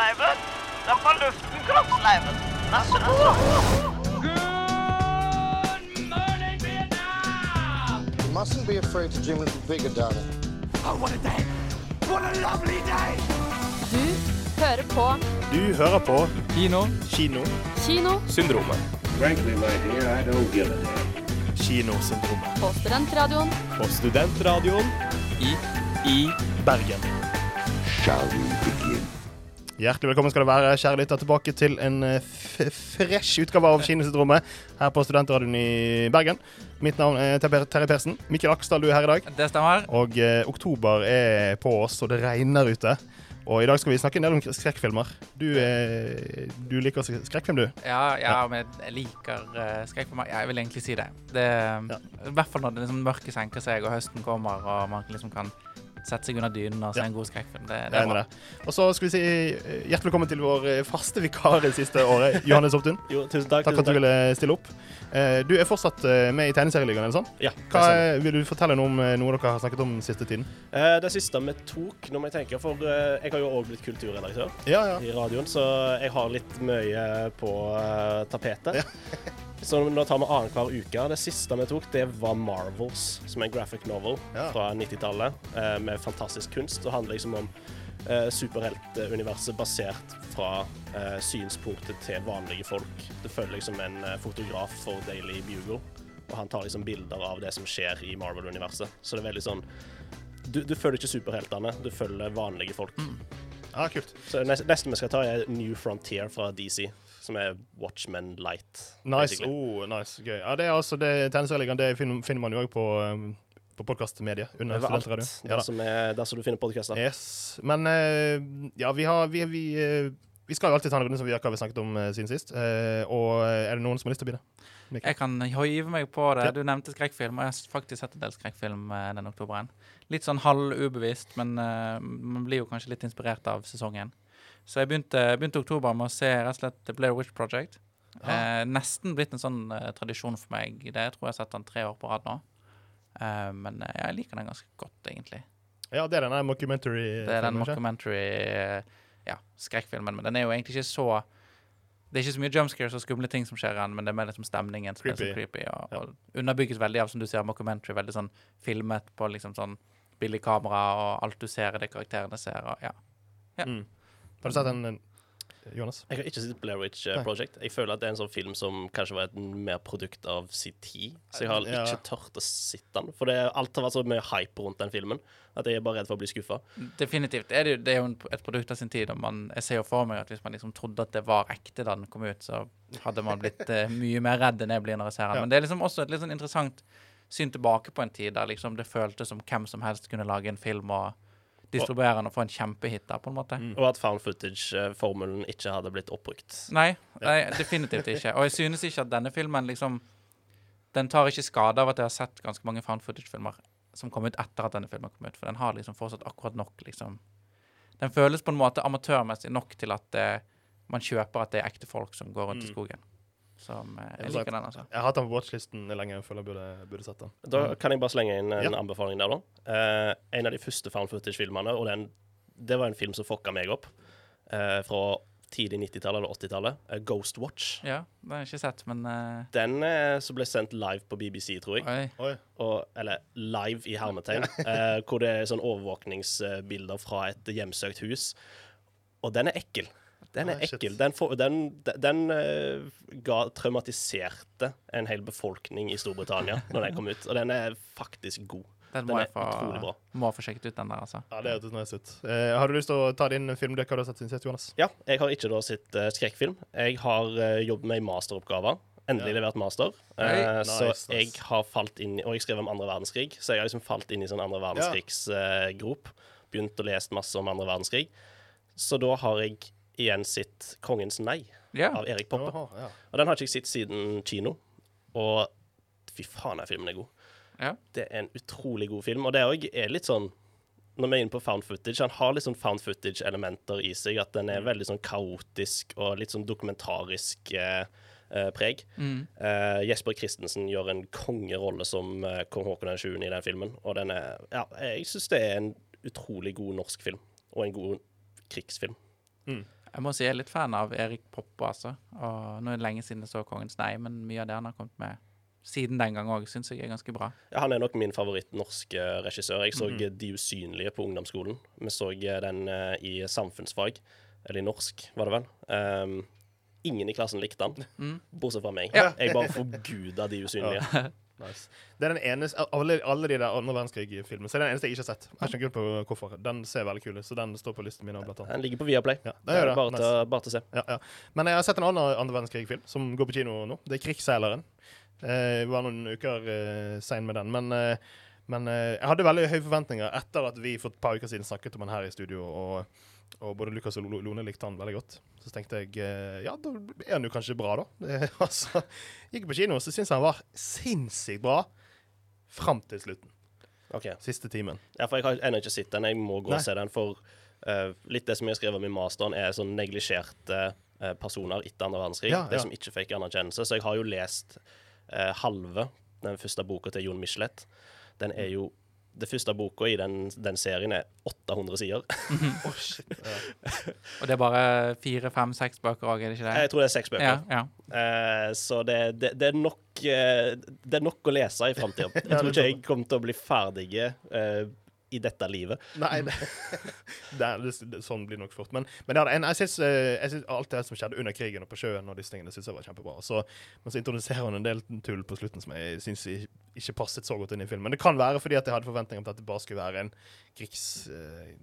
Leiven! Den fra luften, kroppsleiven. Vær så god. You mustn't be afraid to dream a little bigger, darling. Du hører på Du hører på Kino. Kino. Kinosyndromet. Frankly, my dear, I don't give a damn. Kinosyndromet. på Studentradioen På Studentradioen I i Bergen. Shall we begin? Hjertelig velkommen skal det være, kjære lytter, tilbake til en eh, fresh utgave av Kinosyndromet her på Studentradioen i Bergen. Mitt navn er Terje Persen. Mikkel Aksdal, du er her i dag. Det stemmer. Og eh, oktober er på oss, og det regner ute. Og i dag skal vi snakke en del om skrekkfilmer. Du, eh, du liker skrekkfilm, du? Ja, ja, men jeg liker uh, skrekkfilmer. Ja, jeg vil egentlig si det. det I hvert fall når det liksom mørket senker seg og høsten kommer og man liksom kan sette seg under dynen og se Ja. en god skrekkfilm. Det, det er bra. Og så skal vi si eh, hjertelig velkommen til vår eh, faste vikar det siste året, Johannes Opptun. Jo, tusen takk. Takk for at du ville stille opp. Eh, Du er fortsatt med i Tegneserieligaen, eller sånn? Ja, Hva er, vil du fortelle noe om noe dere har snakket om siste tiden? Eh, det siste vi tok, når jeg tenker, for jeg har jo òg blitt kulturredaktør Ja, ja. i radioen, så jeg har litt mye på tapetet. tapetet. så nå tar vi annenhver uke. Det siste vi tok, det var Marvels, som er en graphic novel Ja. fra 90-tallet, eh, med fantastisk kunst. og handler liksom om eh, superheltuniverset basert fra eh, synspunktet til vanlige folk. Det følger liksom en eh, fotograf for Daily Bugle, og han tar liksom bilder av det som skjer i Marvel-universet. Så det er veldig sånn du, du følger ikke superheltene, du følger vanlige folk. ja kult. Så neste, neste vi skal ta, er New Frontier fra DC, som er Watchmen Light. Nice. basically. Oh, nice. Gøy. Ja, det er altså det Tegneserieligaen. Det finner, finner man jo òg på, um, på podkastmediet under Overalt. Studentradioen. Der, Ja, som er, der som du finner podkaster. yes. Men eh, ja, vi har vi, vi, eh, vi skal jo alltid ta en runde som vi har snakket om eh, siden sist. Eh, og er det noen som har lyst til å begynne? Mikkel? Jeg kan hive meg på det. Du nevnte skrekkfilm, og jeg har faktisk sett en del skrekkfilm den oktoberen. Litt sånn halvubevisst, men man blir jo kanskje litt inspirert av sesongen. Så jeg begynte, begynte oktober med å se rett og slett The Blair Witch Project. Eh, nesten blitt en sånn eh, tradisjon for meg. Det jeg tror jeg har sett den tre år på rad nå. Eh, men eh, jeg liker den ganske godt, egentlig. Ja, det er den mockumentary. Det er den mockumentary eh, ja, skrekkfilmen. Men den er jo egentlig ikke så Det er ikke så mye jumpscares og skumle ting som skjer i den, men det er mer liksom stemningen som er så Creepy. Og, Og, og underbygges veldig av, som du ser, mockumentary. Veldig sånn filmet på liksom sånn billig kamera, og alt du ser, er det karakterene ser. Og, ja. Mm. Har du sett den, Johannes? Jeg har ikke sett Blair Witch eh, Nei. Project. Jeg føler at det er en sånn film som kanskje var et mer produkt av sin tid. Så jeg har Ja. ikke tørt å sitte den. For det, alt har vært så mye hype rundt den filmen at jeg er bare redd for å bli skuffa. Definitivt. Det er, det, jo- det er jo et produkt av sin tid. Og man, jeg ser jo for meg at hvis man liksom trodde at det var ekte da den kom ut, så hadde man blitt uh, mye mer redd enn jeg blir når jeg ser den. Ja. Men det er liksom også et litt sånn interessant syn tilbake på en tid der liksom det føltes som hvem som helst kunne lage en film og distribuere den og få en kjempehit der, på en måte. Mm. Og at found footage-formelen ikke hadde blitt oppbrukt. Nei, nei, definitivt ikke. Og jeg synes ikke at denne filmen liksom Den tar ikke skade av at jeg har sett ganske mange found footage-filmer som kom ut etter at denne filmen kom ut, for den har liksom fortsatt akkurat nok, liksom Den føles på en måte amatørmessig nok til at det, man kjøper at det er ekte folk som går rundt i Mm. skogen. Som eh, Jeg liker den, altså. Jeg har hatt den på watchlisten lenge. Jeg føler jeg burde, burde sett den. Da kan jeg bare slenge inn en Ja. anbefaling der, da. Eh, en av de første found footage-filmene, og den, det var en film som fucka meg opp. eh, fra tidlig 90-tallet eller 80-tallet. Uh, Ghost Watch. Ja, den har jeg ikke sett, men uh... Den uh, som ble sendt live på BBC, tror jeg. Oi. Oi. Og, eller live i hermetegn. eh, hvor det er sånn overvåkningsbilder fra et hjemsøkt hus. Og den er ekkel. Den er Nei, ekkel. Den, for, den, den, den eh, ga, traumatiserte en hel befolkning i Storbritannia når den kom ut. Og den er faktisk god. Den Den må er jeg få, utrolig bra. må få sjekket ut, den der, altså. Ja, det hørtes nice ut. Eh, har du lyst til å ta din film du har sett siden sist, Johannes? Ja, jeg har ikke da sett uh, skrekkfilm. Jeg har uh, jobbet med ei masteroppgave. Endelig Ja. levert master. Eh, Nice, så nice. jeg har falt inn i Og jeg skrev om andre verdenskrig, så jeg har liksom falt inn i sånn andre verdenskrigsgrop. Begynt å lese masse om andre verdenskrig. Så da har jeg igjen sett 'Kongens nei' Ja. av Erik Poppe. Jaha, ja. Og den har ikke jeg sett siden kino. Og fy faen, den filmen er god. Ja. Det er en utrolig god film. Og det òg er litt sånn Når vi er inne på found footage, han har litt sånn found footage-elementer i seg. At den er veldig sånn kaotisk og litt sånn dokumentarisk eh, eh, preg. Mm. Eh, Jesper Christensen gjør en kongerolle som eh, kong Haakon 7. i den filmen. Og den er Ja, jeg syns det er en utrolig god norsk film. Og en god krigsfilm. Jeg må si jeg er litt fan av Erik Poppe, altså. Og nå er det lenge siden jeg så 'Kongens nei', men mye av det han har kommet med siden den gang òg, syns jeg er ganske bra. Ja, han er nok min favoritt norske regissør. Jeg så eh, De usynlige på ungdomsskolen. Vi så eh, den eh, i samfunnsfag, eller i norsk, var det vel. Um, ingen i klassen likte han, bortsett fra meg. Ja. Jeg bare forguda De usynlige. Nice. Det er den eneste alle, alle de der andre verdenskrig-filmene Så det er den eneste jeg ikke har sett. Jeg har ikke på hvorfor. Den ser veldig kul ut, så den står på listen min. Blant annet. Den ligger på Viaplay. Ja, Det gjør er det. bare, Nice. til, bare til å se. Ja, ja. Men jeg har sett en annen andre verdenskrig-film som går på kino nå. Det er 'Krigsseileren'. Eh, Jeg var noen uker uh, sein med den. Men, uh, men uh, jeg hadde veldig høye forventninger etter at vi for et par uker siden snakket om den her i studio, og, og både Lukas og Lone likte han veldig godt. Så tenkte jeg eh, ja, da er han jo kanskje bra, da. Altså, gikk på kino, så syntes jeg han var sinnssykt bra fram til slutten. Ok. Siste timen. Ja, for jeg har ennå ikke sett den. Jeg må gå Nei. og se den. For uh, litt det som jeg har skrevet om i masteren, er sånn neglisjerte uh, personer etter andre verdenskrig. Ja, ja. Det som ikke fikk anerkjennelse. Så jeg har jo lest uh, halve den første boka til Jon Michelet. Den er jo Det første boka i den, den serien er 800 sider. Å, shit. Ja. Og det er bare fire, fem, seks bøker òg, er det ikke det? Jeg tror det er seks bøker. Ja, ja. Uh, så det, det, det, er nok, uh, det er nok å lese i framtida. Jeg tror ikke jeg kommer til å bli ferdig eh, i dette livet. Nei, det, det, det, det, sånn blir det nok fort. Men, men det er, jeg syns eh, jeg synes, alt det som skjedde under krigen og på sjøen, og disse tingene, synes jeg var kjempebra. Så, men så introduserer hun en del tull på slutten som jeg syns ikke passet så godt inn i filmen. Men det kan være fordi at jeg hadde forventninger om at det bare skulle være en krigs, eh,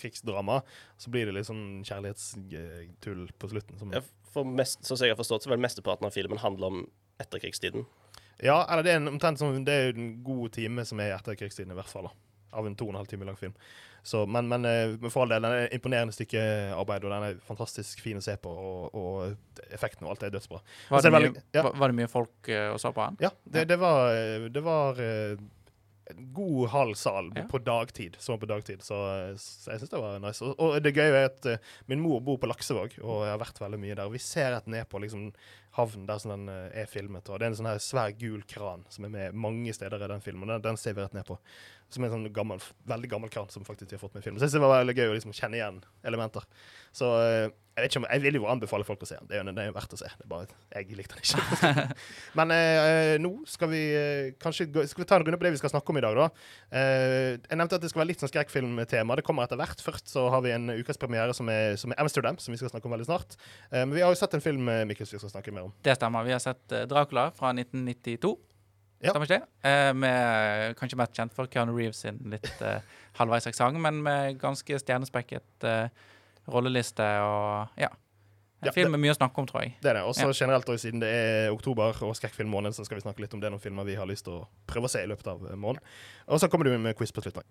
krigsdrama. Så blir det litt sånn kjærlighetstull på slutten. Som, Ja, For mest, sånn som jeg har forstått, så vil mesteparten av filmen handle om etterkrigstiden. Ja, eller det er en, omtrent sånn, det er en god time som er etter krigstiden, i hvert fall. da. Av en to og en halv time lang film. Så, men, men eh, for all del, den er et imponerende stykke arbeid, og den er fantastisk fin å se på. Og, og effekten og alt er dødsbra. Var, det mye, ja. var, det mye folk eh, og så på han? Ja, det, det var, eh, det var en god halv sal Ja. på dagtid. Så på dagtid, så, så jeg syns det var nice. Og, og det gøye er at uh, min mor bor på Laksevåg, og jeg har vært veldig mye der. Vi ser rett ned på liksom, havnen der som den eh, er filmet. Og det er en sånn her svær gul kran som er med mange steder i den filmen. Den, den ser vi rett ned på. Som er en sånn gammel, veldig gammel kran som faktisk de har fått med i filmen. Så jeg synes det var veldig gøy å liksom kjenne igjen elementer. Så eh, jeg vet ikke om, jeg vil jo anbefale folk å se den. Det er jo det er jo verdt å se. Det er bare jeg likte den ikke. Men eh, nå skal vi eh, kanskje gå, skal vi ta en runde på det vi skal snakke om i dag. da. Eh, jeg nevnte at det skal være litt sånn skrekkfilmtema. Det kommer etter hvert. Først så har vi en ukas premiere som er, som er Amsterdam, som vi skal snakke om veldig snart. Eh, men vi har jo sett en film Mikkel, vi skal snakke mer om. Det stemmer. Vi har sett eh, Dracula fra 1992. Ja. Stemmer ikke det? Eh, med kanskje mest kjent for Keanu Reeves sin litt eh, halvveis aksent, men med ganske stjernespekket eh, rolleliste og ja. En Ja, film med mye å snakke om, tror jeg. Det er det. Også Ja. generelt, og siden det er oktober og skrekkfilmmåned, så skal vi snakke litt om det noen filmer vi har lyst til å prøve å se i løpet av eh, måneden. Og så kommer du med quiz på slutten.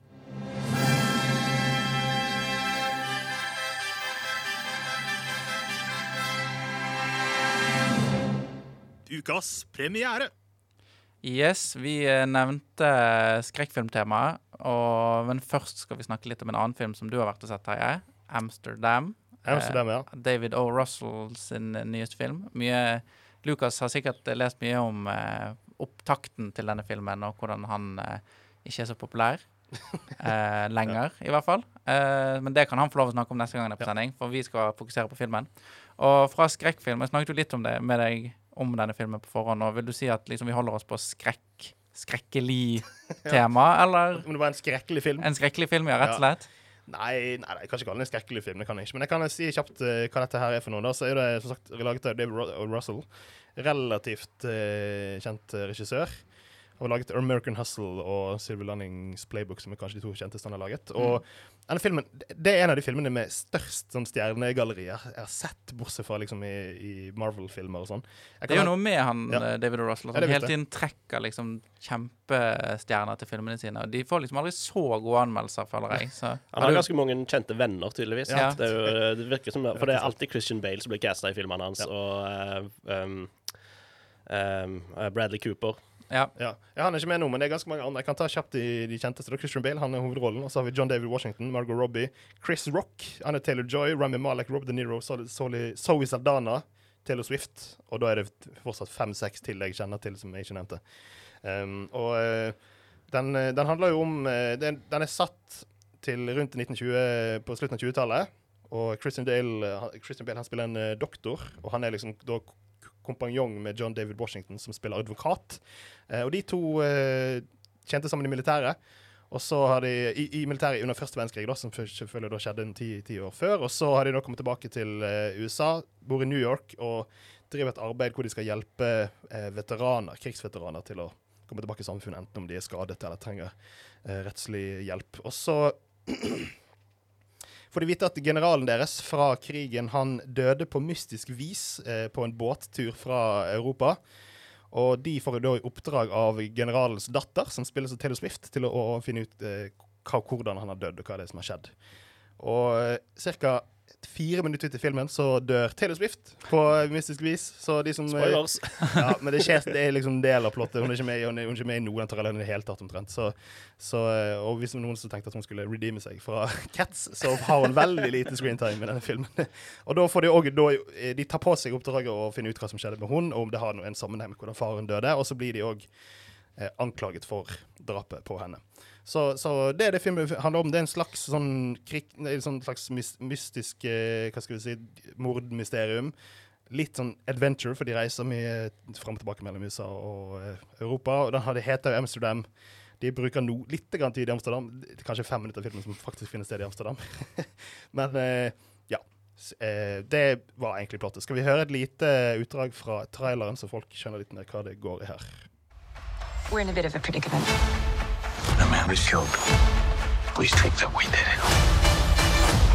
Ukas premiere. Yes, vi eh, nevnte skrekkfilmtemaet, men først skal vi snakke litt om en annen film som du har vært og sett, Terje. Amsterdam. Amsterdam, ja. David O. Russell sin nyeste film. Mye, Lucas har sikkert lest mye om eh, opptakten til denne filmen, og hvordan han eh, ikke er så populær. Eh, lenger, i hvert fall. Eh, men det kan han få lov å snakke om neste gang han er på sending, for vi skal fokusere på filmen. Og fra skrekkfilm Jeg snakket jo litt om det med deg om denne filmen på forhånd, og vil du si at liksom, vi holder oss på skrekk skrekkelig tema, eller Om det var en skrekkelig film? en skrekkelig film, ja, rett og slett? Nei, nei, nei, jeg kan ikke kalle det en skrekkelig film. det kan jeg ikke. Men jeg kan si kjapt uh, hva dette her er for noe. Da så er det som sagt laget av David Russell. Relativt uh, kjent eh, regissør. Han har laget American Hustle og Silver Lannings Playbook, som er kanskje de to kjenteste han har laget. Og denne filmen, det er en av de filmene med størst sånn, stjernegalleri jeg har sett, bortsett fra liksom i, i Marvel-filmer og sånn. Det er jo noe med han Ja. eh, David. Russell Ja, som det vet hele tiden trekker liksom kjempestjerner til filmene sine. Og de får liksom aldri så gode anmeldelser, føler jeg. Så, Han har ganske mange kjente venner, tydeligvis. Ja. Det, er jo, det virker som, For det er alltid Christian Bale som blir casta i filmene hans, og eh, um, um, eh, Bradley Cooper. Ja. Ja. Han er ikke med nå, men det er ganske mange andre. Jeg kan ta kjapt de, de kjenteste. Christian Bale han er hovedrollen. Og så har vi John David Washington, Margot Robbie, Chris Rock, Anna Taylor-Joy, Rami Malek, Rob De Niro, Zoe Saldana, Taylor Swift. Og da er det fortsatt fem-seks til jeg kjenner til som jeg ikke nevnte. Um, og eh, den, den handler jo om eh, den, den er satt til rundt 1920, på slutten av 20-tallet. Og Christian Bale, eh, Christian Bale han spiller en doktor, og han er liksom da kompanjong med John David Washington, som spiller advokat. Eh, og de to eh, tjente sammen i militæret. Og så har de i, i militæret under første verdenskrig, da, som selvfølgelig da skjedde ti, ti år før. Og så har de da kommet tilbake til eh, USA, bor i New York og driver et arbeid hvor de skal hjelpe eh, veteraner, krigsveteraner til å komme tilbake i samfunnet, enten om de er skadet eller trenger eh, rettslig hjelp. Og så får de vite at generalen deres fra krigen han døde på mystisk vis eh, på en båttur fra Europa. Og de får da i oppdrag av generalens datter, som spilles av Taylor Swift, til å, å finne ut eh, hvordan han har dødd, og hva det er som har skjedd. Og eh, ca. fire minutter ut i filmen så dør Taylor Swift på eh, mystisk vis. Så de som eh, Spoilers. ja, men det, skjer, det er liksom en del av plottet. Hun er ikke med, hun er, hun er ikke med i noen trailere i det hele tatt, omtrent. Så, så, eh, og hvis noen som tenkte at hun skulle redeeme seg fra Cats, så har hun veldig lite screentime i denne filmen. og da får de òg De tar på seg oppdraget å finne ut hva som skjedde med hun, og om det har en sammenheng med hvordan faren døde. Og så blir de òg eh, anklaget for drapet på henne. Så, så det det filmen handler om. Det er en slags sånn, krig, en sånn slags mystisk eh, Hva skal vi si mordmysterium. Litt sånn adventure, for de reiser mye fram og tilbake mellom USA og eh, Europa. Og den har- heter Amsterdam. De bruker no, litt tid i Amsterdam. Er Kanskje fem minutter av filmen som faktisk finner sted i Amsterdam. Men eh, ja. Eh, det var egentlig plottet. Skal vi høre et lite utdrag fra traileren, så folk skjønner litt mer hva det går i her? We're in a bit of a predicament. The man was killed. Police think that we did it.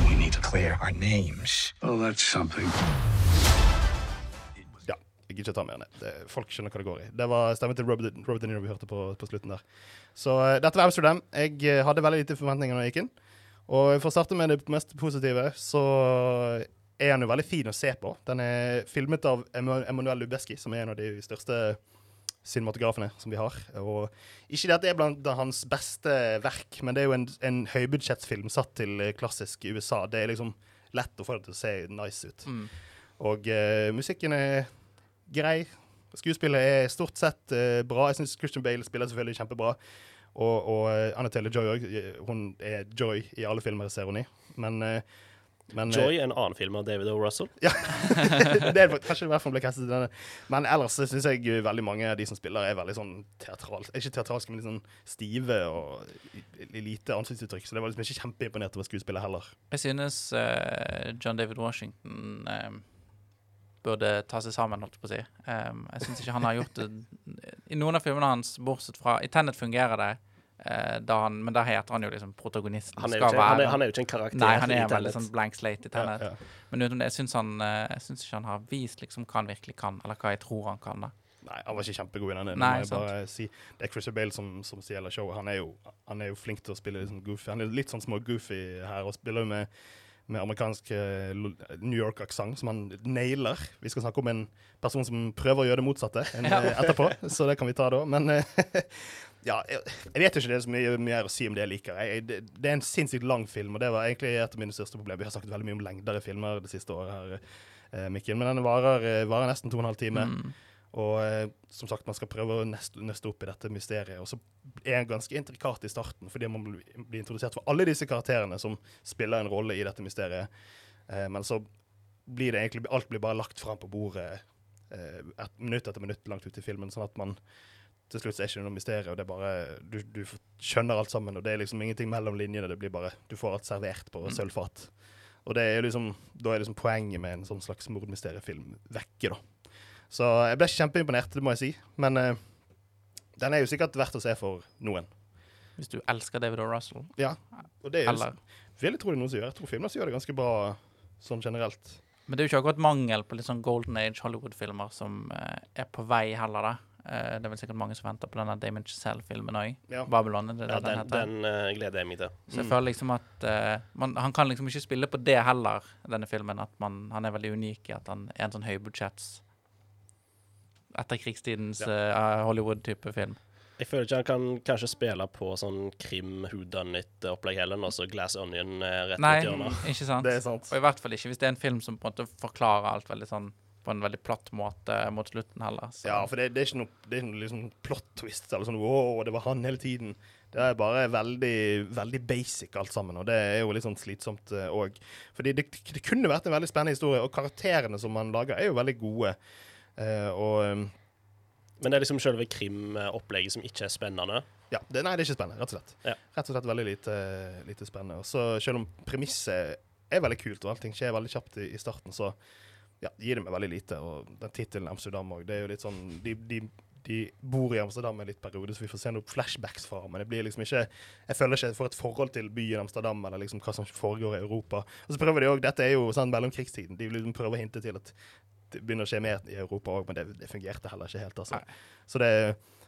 We need to clear our names. Oh, that's something. Ja, jeg gidder ikke ta mer ned. Det, folk skjønner hva det går i. Det var stemmen til Robert, Robert De Niro vi hørte på, på slutten der. Så uh, dette var Amsterdam. Jeg uh, hadde veldig lite forventninger når jeg gikk inn. Og for å starte med det mest positive, så er han jo veldig fin å se på. Den er filmet av Emmanuel Emanuel Lubezki, som er en av de største cinematografene som vi har. Og ikke det at det er blant hans beste verk, men det er jo en, en høybudsjettsfilm satt til eh, klassisk USA. Det er liksom lett å få det til å se nice ut. Mm. Og uh, musikken er grei. Skuespillet er stort sett uh, bra. Jeg syns Christian Bale spiller selvfølgelig kjempebra. Og, og uh, Anna Taylor Joy òg. Hun er Joy i alle filmer jeg ser henne i. Men, eh, men eh, Joy er en annen film av David O. Russell. ja. det er kanskje derfor han ble kastet i denne. Men ellers syns jeg veldig mange av de som spiller, er veldig sånn teatralske. Ikke teatralske, men litt sånn stive og lite ansiktsuttrykk. Så det var liksom ikke kjempeimponert over skuespillet heller. Jeg synes uh, John David Washington eh, burde ta seg sammen, holdt jeg på å si. Um, jeg syns ikke han har gjort det I noen av filmene hans, bortsett fra I Tenet fungerer det, eh, han, men der heter han jo liksom protagonisten. Han er jo skal ikke, han er, han er jo ikke en karakter. Nei, han er en veldig sånn blank slate i Tenet. Ja, ja. Men utenom det, jeg syns eh, Jeg ikke han har vist liksom hva han virkelig kan, eller hva jeg tror han kan. da Nei, han var ikke kjempegod i denne. Nei, jeg sant. bare si. Det er Christian Bale som, som stjeler showet. Han er, jo, han er jo flink til å spille sånn goofy. Han er litt sånn små goofy her, og spiller jo med, med amerikansk eh, New York-aksent, som han nailer. Vi skal snakke om en person som prøver å gjøre det motsatte enn Ja. eh, etterpå, så det kan vi ta da. Men eh, ja, jeg, vet jo ikke det er så mye mer å si om det jeg liker. Jeg, det, det er en sinnssykt lang film, og det var egentlig et av mine største problemer. Vi har snakket veldig mye om lengdere filmer det siste året her, Mikkel, men den varer, varer nesten to og en halv time. Mm. Og eh, som sagt, man skal prøve å nøste, nøste opp i dette mysteriet. Og så er det ganske intrikat i starten, fordi man blir introdusert for alle disse karakterene som spiller en rolle i dette mysteriet. Eh, men så blir det egentlig Alt blir bare lagt fram på bordet eh, et minutt etter minutt langt ut i filmen, sånn at man til slutt er det ikke noe mysterium. og Det er bare, du, du skjønner alt sammen, og det er liksom ingenting mellom linjene. det blir bare, Du får alt servert på sølvfat. Og det er liksom, da er liksom poenget med en sånn slags mordmysteriefilm vekke, da. Så jeg ble kjempeimponert, det må jeg si. Men uh, den er jo sikkert verdt å se for noen. Hvis du elsker David O. Russell. Ja. Og det er jo, Eller vil jeg tro det er noen som gjør. Jeg tror filmer som gjør det ganske bra sånn generelt. Men det er jo ikke akkurat mangel på litt sånn Golden Age Hollywood-filmer som uh, er på vei heller, da. Uh, det er vel sikkert mange som venter på denne Damon Chazelle-filmen òg. Ja. Babylon, det Ja, den den, heter? den uh, gleder jeg meg til. Så jeg føler liksom at man, Han kan liksom ikke spille på det heller, denne filmen. At man, han er veldig unik i at han er en sånn høybudsjetts etterkrigstidens eh, Hollywood-type film. Jeg føler ikke han kan kanskje spille på sånn krim whodunit-opplegg heller, og så Glass Onion eh, rett Nei, rundt hjørnet. ikke sant? Det er sant. Og i hvert fall ikke hvis det er en film som på en måte forklarer alt veldig sånn på en veldig platt måte mot slutten heller. Så. Ja, for det, det er ikke noe, det er noe liksom plot twist eller sånn wow, det var han hele tiden. Det er bare veldig, veldig basic alt sammen, og det er jo litt sånn slitsomt òg. Fordi det, det kunne vært en veldig spennende historie, og karakterene som man lager, er jo veldig gode. Eh, og um, Men det er liksom selve krimopplegget som ikke er spennende. ja, det, nei, det er ikke spennende, rett og slett. Ja. Rett og slett veldig lite, lite spennende. Og så selv om premisset er veldig kult, og allting skjer veldig kjapt i, i starten, så ja, gir det meg veldig lite. Og den tittelen Amsterdam òg, det er jo litt sånn de, de, de bor i Amsterdam en litt periode, så vi får se noen flashbacks fra men det blir liksom ikke Jeg føler ikke jeg får et forhold til byen Amsterdam, eller liksom hva som foregår i Europa. Og så prøver de òg Dette er jo sånn mellomkrigstiden. De liksom prøver å hinte til at det begynner å skje mer i Europa òg, men det, det fungerte heller ikke helt, altså. Så det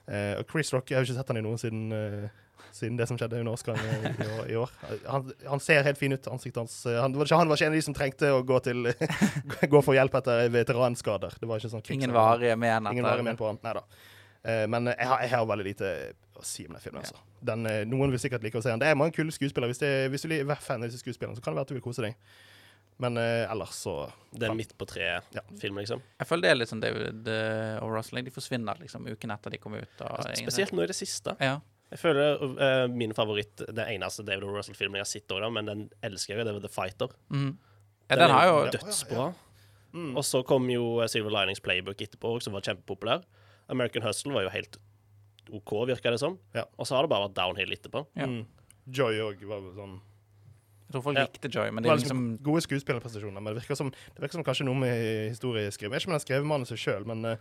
eh, Og Chris Rock, jeg har jo ikke sett han i noen siden eh, siden det som skjedde under Oscar i, i, år- i år. Han, han ser helt fin ut, ansiktet hans. eh, Han, var ikke, han var ikke en av de som trengte å gå, til, gå for hjelp etter veteranskader. Det var ikke sånn krigs- Ingen varige men Ingen varige men på han. Nei da. Eh, men jeg har, jeg har veldig lite å si om den filmen. Altså. Den, eh, noen vil sikkert like å se den. Det er mange kule skuespillere. Hvis, det, hvis du er fan av disse skuespillerne, så kan det være at du vil kose deg. Men eh, ellers så Det er midt på treet-film, liksom. Jeg føler det er litt sånn David eh, og Rosling. De forsvinner liksom uken etter de kommer ut. Og ingen- Spesielt nå i det siste. Ja. Jeg føler uh, min favoritt Den eneste David O. Russell-filmen jeg har sett, da, men den elsker jeg jo. Det var The Fighter. Mm. ja, den er jo dødsbra. Og så kom jo eh, Silver Linings Playbook etterpå, som var kjempepopulær. American Hustle var jo helt OK, virka det som. Ja. Og så har det bare vært downhill etterpå. Ja. mm. Joy òg var sånn Jeg tror folk Ja. likte Joy, men Det det er liksom liksom gode skuespillerprestasjoner, men det virker som, det virker som kanskje noe med historieskriving. Jeg vet ikke om han har skrevet manuset sjøl, men, eh,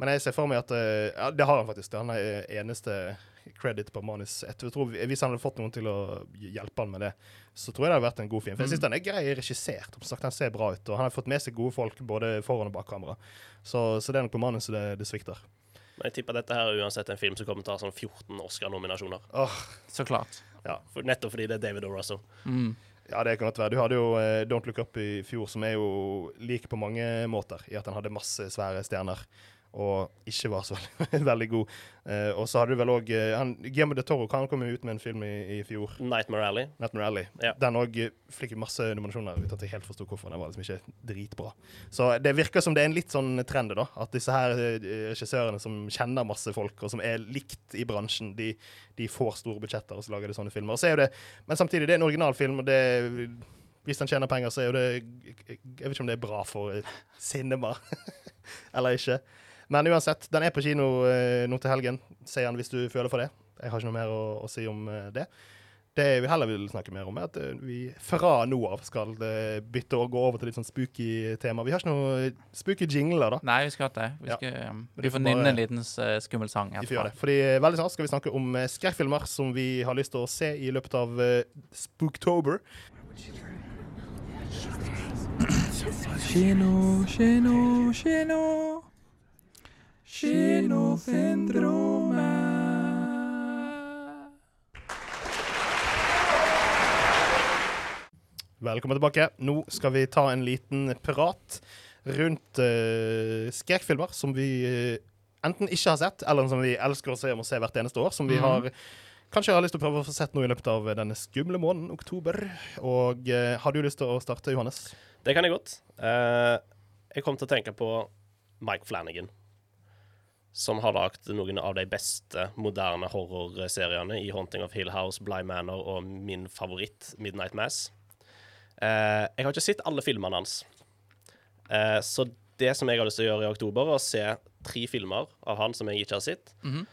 men jeg ser for meg at eh, Ja, det har han faktisk. Han er eneste credit på manus. Jeg tror, hvis han hadde fått noen til å hjelpe han med det, så tror jeg det hadde vært en god film. For jeg syns den er grei regissert. Sagt, Den ser bra ut, og han har fått med seg gode folk både foran og bak kamera. Så, så det er nok på manuset det, det svikter. Men jeg tipper dette her er uansett en film som kommer til å ta sånn 14 Oscar-nominasjoner. Oh. Så klart. Ja, for, nettopp fordi det er David O. Russell. Mm. Ja, det kan godt være. Du hadde jo eh, Don't Look Up i fjor, som er jo lik på mange måter, i at den hadde masse svære stjerner. Og ikke var så veldig, god. Eh, og så hadde du vel òg Guillermo de Toro kan komme ut med en film i, i fjor, Nightmare Alley. 'Nightmare Alley'. Ja. Den òg fikk masse nominasjoner uten at jeg helt forsto hvorfor. Den var liksom ikke dritbra. Så det virker som det er en litt sånn trend, da. At disse her eh, regissørene som kjenner masse folk, og som er likt i bransjen, de, de får store budsjetter, og så lager de sånne filmer. Så det, men samtidig, det er en originalfilm, og det hvis den tjener penger, så er jo det Jeg vet ikke om det er bra for eh, cinema eller ikke. Men uansett, den er på kino eh, nå til helgen. Se den hvis du føler for det. Jeg har ikke noe mer å, å si om eh, det. Det vi heller vil snakke mer om, er at eh, vi fra nå av skal bytte og gå over til litt sånn spooky tema. Vi har ikke noe spooky jingler, da. Nei, vi skal hatt det. Vi, Ja. skal, um, vi får nynne en liten skummel sang Vi får gjøre det. Fordi veldig snart skal vi snakke om skrekkfilmer som vi har lyst til å se i løpet av Spooktober. Kino, kino, kino. Kinofendromet. Velkommen tilbake. Nå skal vi ta en liten prat rundt uh, skrekkfilmer som vi uh, enten ikke har sett, eller som vi elsker å se om å se hvert eneste år. Som vi har kanskje har lyst til å prøve å få sett noe i løpet av denne skumle måneden, oktober. Og uh, har du lyst til å starte, Johannes? Det kan jeg godt. Jeg kom til å tenke på Mike Flanagan. Som har lagd noen av de beste moderne horrorseriene i 'Haunting of Hill House', 'Bly Manor' og min favoritt, 'Midnight Mass'. Eh, jeg har ikke sett alle filmene hans. Eh, så det som jeg har lyst til å gjøre i oktober, er å se tre filmer av han som jeg ikke har sett. Mhm.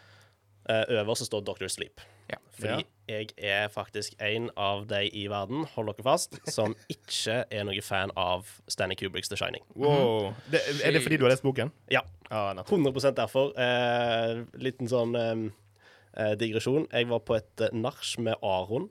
Eh, øverst så står 'Doctor Sleep'. Ja. Fordi jeg er faktisk en av de i verden, hold dere fast, som ikke er noen fan av Stanley Kubricks The Shining. Wow. Det, er det fordi du har lest boken? Ja, Ja, 100% derfor. Eh, liten sånn eh, eh, digresjon. Jeg var på et eh, nach med Aron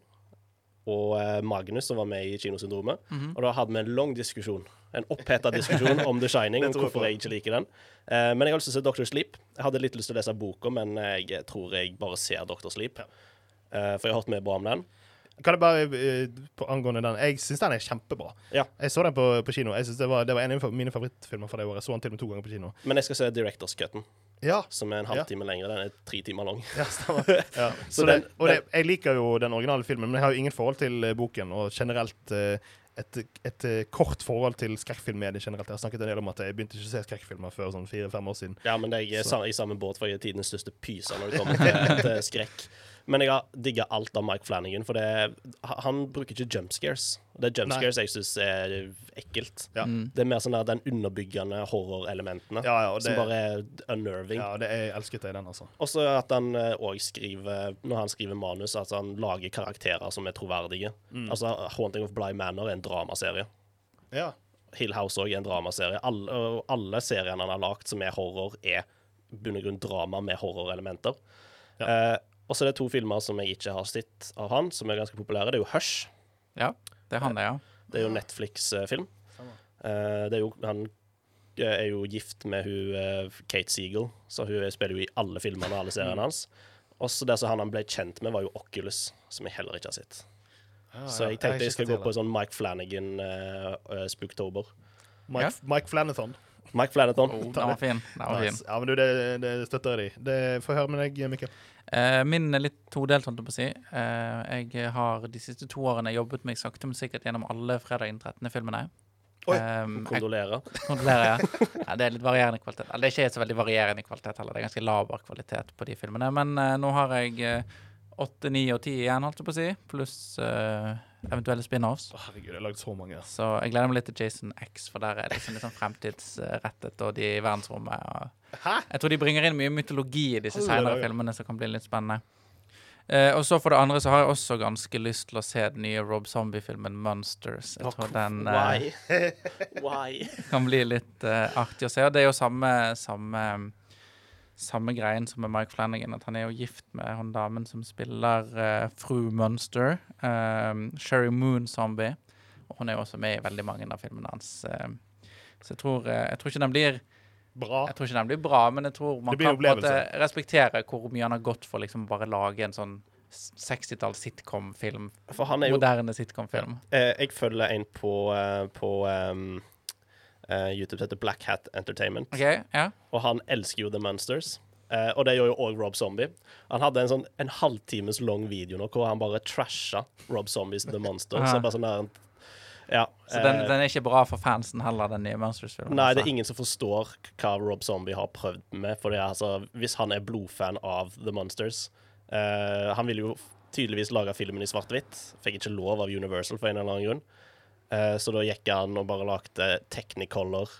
og eh, Magnus, som var med i Kinosyndromet. Og da hadde vi en lang diskusjon. En oppheta diskusjon om The Shining, og hvorfor jeg ikke liker den. Eh, men jeg har lyst til å se Doctor Sleep. Jeg hadde litt lyst til å lese boka, men jeg tror jeg bare ser Doctor Sleep. Eh, for jeg har hørt mye bra om den. Kan jeg bare på angående den Jeg syns den er kjempebra. Ja. Jeg så den på, på kino. Jeg synes det, var, det var en av mine favorittfilmer fra det året. Jeg så den til og med to ganger på kino. Men jeg skal se Directors Cutten, Ja, som er en halvtime lengre Den er tre timer lang. Ja. Ja. Så den- og det, jeg liker jo den originale filmen, men jeg har jo ingen forhold til eh, boken. Og generelt eh, et, et eh, kort forhold til skrekkfilmmediet generelt. Jeg har snakket en del om at jeg begynte ikke å se skrekkfilmer før sånn fire-fem år siden. Ja, men jeg er i samme båt, for jeg er tidens største pyser når det kommer til, til skrekk. Men jeg har digga alt av Mike Flanagan, for det, han bruker ikke jumpscares. Det er jumpscares jeg syns er ekkelt. Ja. Mm. Det er mer sånn der den underbyggende horrorelementene Ja, ja, som bare er unnerving. Ja, det jeg elsket jeg den, altså. Og så at han òg skriver, når han skriver manus, at han lager karakterer som er troverdige. Mm. Altså, 'Haunting of Bly Manor' er en dramaserie. Ja. Hill House òg er en dramaserie. Alle, alle seriene han har lagd som er horror, er i bunn og grunn drama med horrorelementer. Eh, og så er det to filmer som jeg ikke har sett av han, som er ganske populære. Det er jo 'Hush'. Ja, det er han, det, ja. Det er jo Netflix-film. Eh, det er jo Han eh, er jo gift med hun eh, Kate Seagull, så hun spiller jo i alle filmene og alle seriene hans. Og så det som han han ble kjent med, var jo Oculus, som jeg heller ikke har sett. så jeg tenkte jeg skal gå på en sånn Mike Flanagan uh, Spooktober. Mike, Ja. Mike Flanathon. Mike Flanaton. Oh, den var fin. Den var fin. Ja, men du, det, det støtter jeg deg Det får høre med deg, Mikkel. Eh, min er litt todelt, holdt jeg på å si. Eh, jeg har de siste to årene jobbet meg sakte, men sikkert gjennom alle fredag den 13. filmene. Oi, Um, jeg Kondolerer. ja. ja. Det er litt varierende kvalitet. Eller, det er ikke så veldig varierende kvalitet heller. Det er ganske laber kvalitet på de filmene. Men uh, nå har jeg eh, åtte, ni og ti igjen, holdt jeg på å si. Pluss uh, eventuelle spin-offs. Å, herregud, jeg har lagd så mange. Så jeg gleder meg litt til Jason X, for der er det liksom litt sånn fremtidsrettet, og de i verdensrommet. Og Hæ? jeg tror de bringer inn mye mytologi i disse senere filmene som kan bli litt spennende. Uh, og så for det andre så har jeg også ganske lyst til å se den nye Rob Zombie-filmen Monsters. Jeg tror den? Why? kan bli litt uh, artig å se. Og det er jo samme, samme samme greien som med Mike Flanagan, at han er jo gift med hun damen som spiller uh, fru Munster, um, Sherry Moon Zombie. Og hun er jo også med i veldig mange av filmene hans. eh, så jeg tror, uh, jeg tror ikke den blir Bra. Jeg tror ikke den blir bra, men jeg tror man kan på en måte respektere hvor mye han har gått for liksom bare lage en sånn 60-talls sitcom-film. Er Moderne sitcom-film. eh, Jeg følger en på, på um, eh, YouTube heter Black Hat Entertainment. Okay, Ja? Og han elsker jo The Monsters. Uh, og det gjør jo òg Rob Zombie. Han hadde en sånn en halvtimes lang video nå hvor han bare trasha Rob Zombies The Monsters. Så bare sånn der Ja. Så den, eh, den er ikke bra for fansen heller, den nye Monsters-filmen? Nei, det altså. er ingen som forstår hva Rob Zombie har prøvd med. For altså, hvis han er blodfan av The Monsters eh, Han ville jo tydeligvis lage filmen i svart-hvitt. Fikk ikke lov av Universal for en eller annen grunn. Eh, så da gikk han og bare lagde Technicolor,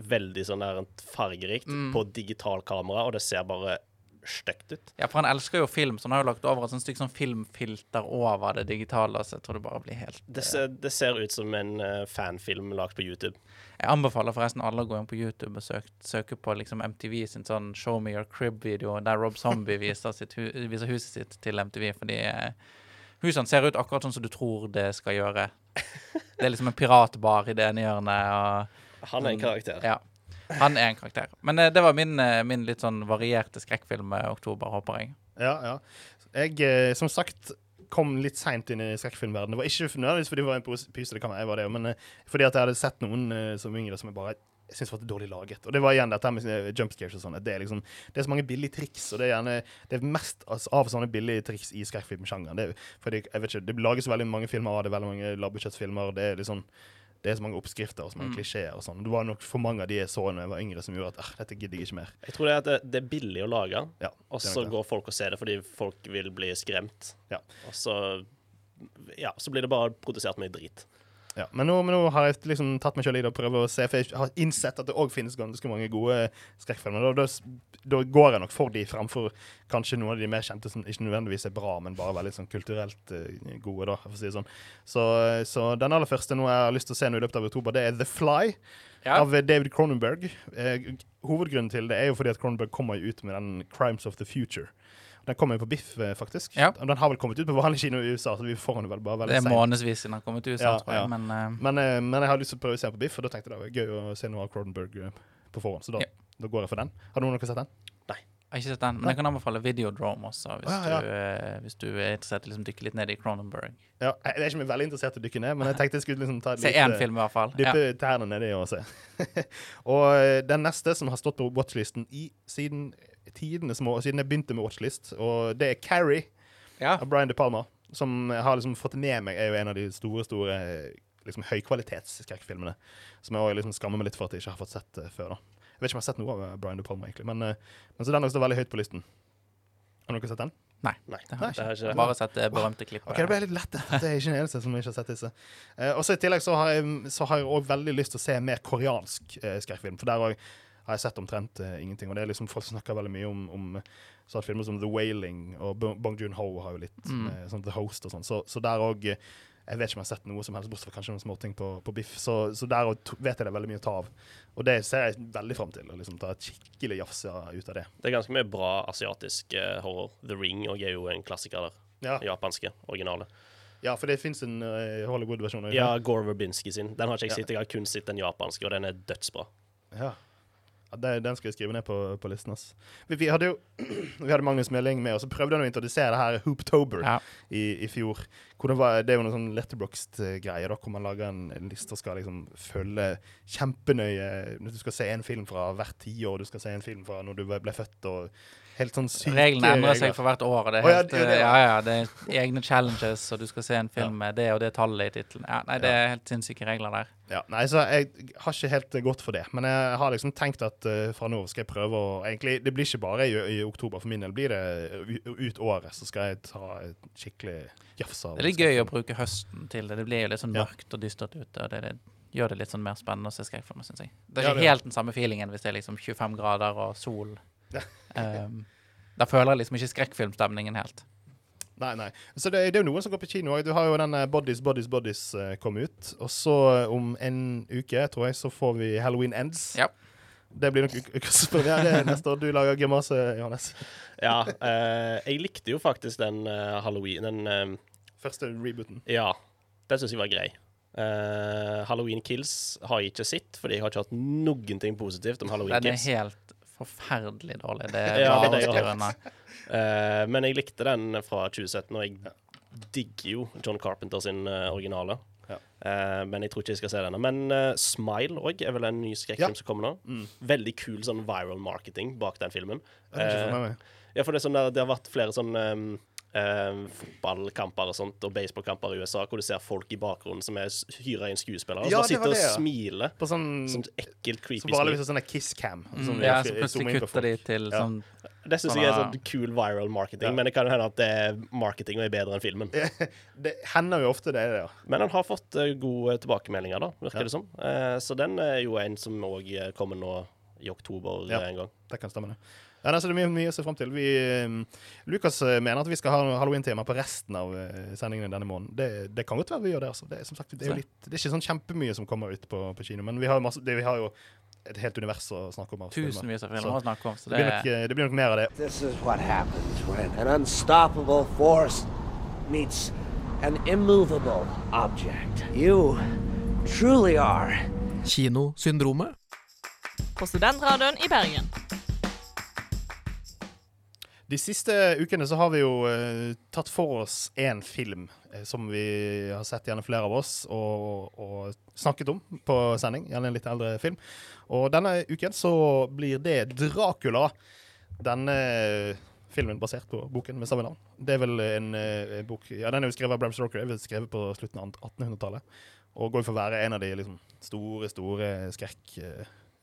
veldig sånn der fargerikt, Mm. på digitalkamera, og det ser bare stygt ut. Ja, for han elsker jo film, så han har jo lagt over et sånt stykke sånn filmfilter over det digitale, så jeg tror det bare blir helt Det ser, det ser ut som en eh, fanfilm lagd på YouTube. Jeg anbefaler forresten alle å gå inn på YouTube og søke, søke på liksom MTV sin sånn Show me your crib-video, der Rob Zombie viser, sitt hu viser huset sitt til MTV, fordi eh, husene ser ut akkurat sånn som du tror det skal gjøre. Det er liksom en piratbar i det ene hjørnet, og Han er en karakter. ja. Han er en karakter. Men eh, det var min, eh, min litt sånn varierte skrekkfilm eh, oktober, håper jeg. Ja, ja. Jeg, eh, som sagt, kom litt seint inn i skrekkfilmverdenen. Det var ikke nødvendigvis fordi det var en pos- pyse, det kan være, jeg var det, men eh, fordi at jeg hadde sett noen eh, som yngre som jeg bare jeg synes var dårlig laget. Og det var igjen dette med jumpscares jump scares og sånn. Det er liksom, det er så mange billige triks, og det er gjerne det er mest altså, av sånne billige triks i skrekkfilmsjangeren. Det, er- ikke, det lages veldig mange filmer av det, veldig mange lavbudsjettfilmer. Det er liksom det er så mange oppskrifter og så mange Mm. klisjeer. og sånn. Det var nok for mange av de jeg så da jeg var yngre, som gjorde at ah, dette gidder jeg ikke mer. Jeg tror det er at det, det er billig å lage, Ja, og er så går folk og ser det fordi folk vil bli skremt. Ja. Og så Ja, så blir det bare produsert mye drit. Ja, men nå, men nå har jeg liksom tatt meg selv i det og prøvd å se, for jeg har innsett at det òg finnes ganske mange gode skrekkfilmer. Da, da, da går jeg nok for de fremfor kanskje noen av de mer kjente som ikke nødvendigvis er bra, men bare veldig sånn kulturelt uh, gode, da, for å si det sånn. Så, så den aller første nå jeg har lyst til å se nå i løpet av oktober, det er The Fly. Ja. Av eh, David Cronenberg. Eh, hovedgrunnen til det er jo fordi at Cronenberg kommer ut med den Crimes of the Future. Den kommer jo på Biff, eh, faktisk. Ja. Den har vel kommet ut på vanlig kino i USA, så vi får den vel bare veldig Det er sent. månedsvis siden har kommet ut i USA, Ja, ja. Men uh... Men, uh, men jeg har lyst til å prøve å se den på Biff, og da tenkte jeg det var gøy å se noe av Cronenberg på forhånd. Så da, da går jeg for den. Har noen av dere sett den? Jeg har ikke sett den. Men jeg kan anbefale Videodrome også, hvis, Ja, ja. Du, eh, hvis du er interessert i å liksom dykke litt ned i Cronenberg. Ja, jeg er ikke veldig interessert i å dykke ned, men jeg tenkte jeg skulle liksom ta Se én film, i hvert fall. Ja. Tærne nedi og se. og eh, den neste som har stått på watchlisten i, siden tidene, siden jeg begynte med watchlist, og det er Carrie Ja. av Brian De Palma, som jeg har liksom fått med meg, er jo en av de store, store liksom høykvalitetsskrekkfilmene. Som jeg også liksom skammer meg litt for at jeg ikke har fått sett uh, før. da. Jeg vet ikke om jeg har sett noe av eh, Brian De Palma, egentlig, men, eh, men så den står veldig høyt på listen. Har dere sett den? Nei, Nei, det har jeg det har ikke. Bare sett det berømte klippet. Ok, Det ble litt lett. Det er ikke den eneste som ikke har sett disse. Eh, og så I tillegg så har jeg, så har jeg også veldig lyst til å se mer koreansk eh, skrekkfilm. For der òg har jeg sett omtrent eh, ingenting. Og det er liksom Folk snakker veldig mye om, om sånne filmer som The Wailing, og Bong Joon-ho har jo litt Mm. sånn The Host og sånn. Så, så der òg Jeg vet ikke om jeg har sett noe som helst, bortsett fra kanskje noen småting på, på Biff. Så, så der vet jeg det er veldig mye å ta av. Og det ser jeg veldig fram til. Å liksom ta et skikkelig jafs ut av det. Det er ganske mye bra asiatisk uh, horror. The Ring og er jo en klassiker der. Ja, Japanske, originale. ja for det fins en uh, Hollywood-versjon. Ja, Gore Verbinski sin. Den har ikke jeg Ja. sett. Jeg har kun sett den japanske, og den er dødsbra. Ja. Det, den skal jeg skrive ned på, på listen. ass. Vi, vi hadde jo vi hadde Magnus Meling med, og så prøvde han å introdusere det her Hooptober Ja. i, i fjor. Det, var, det er jo noen sånn letterboxed-greie, da, hvor man lager en, en liste og skal liksom følge kjempenøye Du skal se en film fra hvert tiår, du skal se en film fra når du ble født, og helt sånn syke Reglene endrer seg for hvert år. Det er Å, ja, helt, det det, ja. ja, ja, det er egne challenges, og du skal se en film med det og det tallet i tittelen. Ja, nei, det er helt sinnssyke regler der. Ja, nei, så Jeg har ikke helt gått for det, men jeg har liksom tenkt at uh, fra nå skal jeg prøve å egentlig, Det blir ikke bare i, i oktober. For min del blir det ut året, så skal jeg ta et skikkelig jafs av Det er litt gøy å bruke høsten til det. Det blir jo litt sånn Ja. mørkt og dystert ute. og det, det gjør det litt sånn mer spennende å se skrekkfilmer, syns jeg. Det er Ja, ikke det er- helt den samme feelingen hvis det er liksom 25 grader og sol. Um, da føler jeg liksom ikke skrekkfilmstemningen helt. Nei, nei. Så det, det er jo noen som går på kino òg. Du har jo den eh, Bodies, Bodies, Bodies uh, kom ut. Og så eh, om en uke, tror jeg, så får vi Halloween Ends. Ja. Det blir nok uk- ukas premiere neste år. Du lager grimase, Johannes. Ja, Uh, jeg likte jo faktisk den uh, halloween Den Første rebooten. Ja, den syns jeg var grei. Eh, Halloween Kills har jeg ikke sett, fordi jeg har ikke hatt noen ting positivt om Halloween Den er Kills. helt forferdelig dårlig. Det er Ja, er unna. Eh, men jeg likte den fra 2017, og jeg digger jo John Carpenter sin uh, originale. Ja. Uh, men jeg tror ikke jeg skal se denne. Men uh, Smile òg er vel en ny skrekkfilm Ja. som kommer nå. Mm. Veldig kul sånn viral marketing bak den filmen. Meg. ja, for det, er sånn der, det har vært flere sånn um, um, fotballkamper og sånt, og baseballkamper i USA, hvor du ser folk i bakgrunnen som er hyra inn skuespillere, og Ja, som bare sitter det, ja. og smiler. På sånn Sånn ekkelt, creepy Så vanligvis smil. er sånn kisscam. kiss. Mm, Sånn, ja, så plutselig kutter de til Ja. sånn Det syns jeg er sånn, cool viral marketing, Ja. men det kan jo hende at det er marketing og er bedre enn filmen. Det hender jo ofte det, ja. Men han har fått eh, gode tilbakemeldinger, da, virker Ja. det som. Eh, så den er jo en som òg kommer nå i oktober Ja. eh, en gang. Det kan stemme, det. Ja, altså, det er mye, mye å se fram til. Vi, eh, Lukas eh, mener at vi skal ha halloween-tema på resten av sendingen sendingene denne måneden. Det, det kan godt være vi gjør det. altså. Det som sagt, det er, jo litt, det er ikke sånn kjempemye som kommer ut på, på kino, men vi har, masse, det, vi har jo et helt univers å snakke om. tusenvis av Så filmer å snakke om. Så Det det blir, nok, eh, det blir nok mer av det. This is what happens when an unstoppable force meets an immovable object. You truly are Kinosyndromet. På Studentradioen i Bergen. De siste ukene så har vi jo uh, tatt for oss én film uh, som vi har sett gjerne flere av oss og, og snakket om på sending. Gjerne en litt eldre film. Og denne uken så blir det Dracula. Denne filmen basert på boken med samme navn. Det er vel en eh, bok Ja, den er jo skrevet av Bram Stoker. er Skrevet på slutten av 1800-tallet. Og går for å være en av de liksom, store, store skrekk...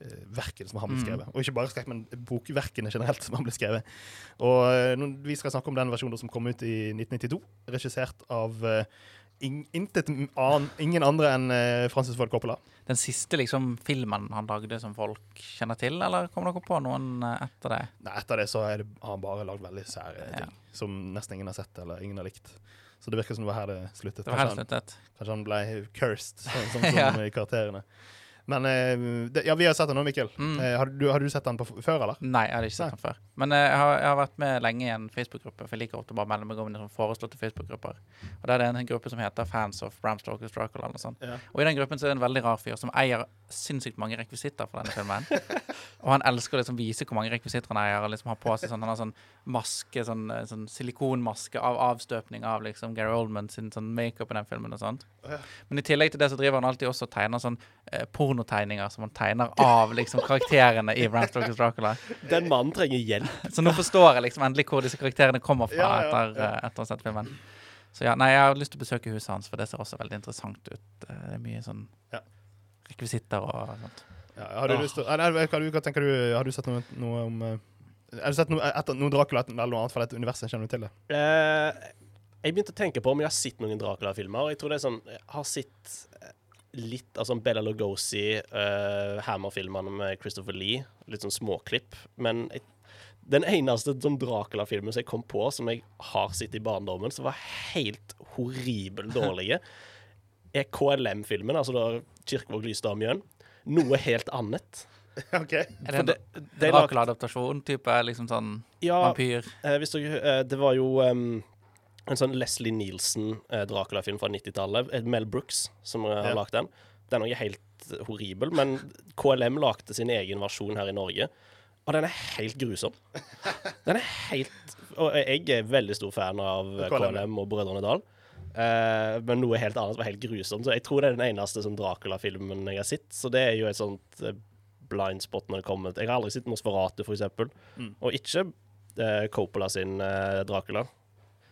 eh, verkene som han ble Mm. skrevet. Og ikke bare skrekk, men bokverkene generelt som han ble skrevet. Og eh, vi skal snakke om den versjonen som kom ut i 1992, regissert av eh, ing, intet an, ingen andre enn Francis Ford Coppola. den siste liksom filmen han lagde som folk kjenner til, eller kom dere på noen etter det? Nei, etter det så det, har han bare lagd veldig sære Ja. ting som nesten ingen har sett eller ingen har likt. Så det virker som det var her det sluttet. Det var helt Kanskje han, sluttet. kanskje han ble cursed, sånn som, som Ja. i karakterene. Men eh, det, ja, vi har sett den nå, Mikkel. Mm. Eh, har, du, har du sett den på, før, eller? Nei, jeg hadde ikke sett Nei. den før. Men eh, jeg, har, jeg har vært med lenge i en Facebook-gruppe, for jeg liker ofte bare å melde meg om i sånne foreslåtte Facebook-grupper. Og Der er det en gruppe som heter Fans of Bram Stoker Dracula. eller noe sånt. Ja. Og i den gruppen så er det en veldig rar fyr som eier sinnssykt mange rekvisitter for denne filmen. og han elsker å liksom vise hvor mange rekvisitter han eier. og liksom har på seg sånn, Han har sånn maske, sånn, sånn silikonmaske av avstøpning av liksom Gary Oldman sin sånn makeup i den filmen og sånt. Men i tillegg til det så driver han alltid også og tegner sånn eh, pornotegninger som han tegner av liksom karakterene i Bram Stokers Dracula. Den mannen trenger hjelp. Så nå forstår jeg liksom endelig hvor disse karakterene kommer fra Ja, ja, etter, ja. eh, etter å ha sett filmen. Så ja, nei, jeg har lyst til å besøke huset hans, for det ser også veldig interessant ut. Eh, Det er mye sånn Ja. rekvisitter og sånt. Ja, har, du lyst til, nei, hva, hva tenker du, har du sett noe, noe om eh, Har du sett noe, etter, noen Dracula eller noe annet fra dette universet? Kjenner du til det? Uh, jeg begynte å tenke på om jeg har sett noen Dracula-filmer. Jeg tror det er sånn Jeg har sett litt av sånn Bella Lugosi, uh, Hammer-filmene med Christopher Lee. Litt sånn småklipp. Men jeg, den eneste sånn Dracula-filmen som jeg kom på, som jeg har sett i barndommen, som var helt horribelt dårlige, er KLM-filmen, altså da Kirkevåg Lystad Mjøen. Noe helt annet. OK. Er det en Dracula-adaptasjon? Type liksom sånn Ja, vampyr? Eh, hvis dere, eh, det var jo em, en sånn Leslie Nielsen-Dracula-film fra 90-tallet. eh, Mel Brooks som eh, har Ja. lagd den. Den er helt horribel, men KLM lagde sin egen versjon her i Norge. Og den er helt grusom. Den er helt Og jeg er veldig stor fan av KLM. KLM og Brødrene Dal. Uh, men noe helt annet var helt grusomt. Så jeg tror det er den eneste sånn Dracula-filmen jeg har sett. Så det er jo et sånt uh, blind spot når det kommer Jeg har aldri sett Nosferatu, for eksempel. Mm. Og ikke uh, Coppola sin Dracula.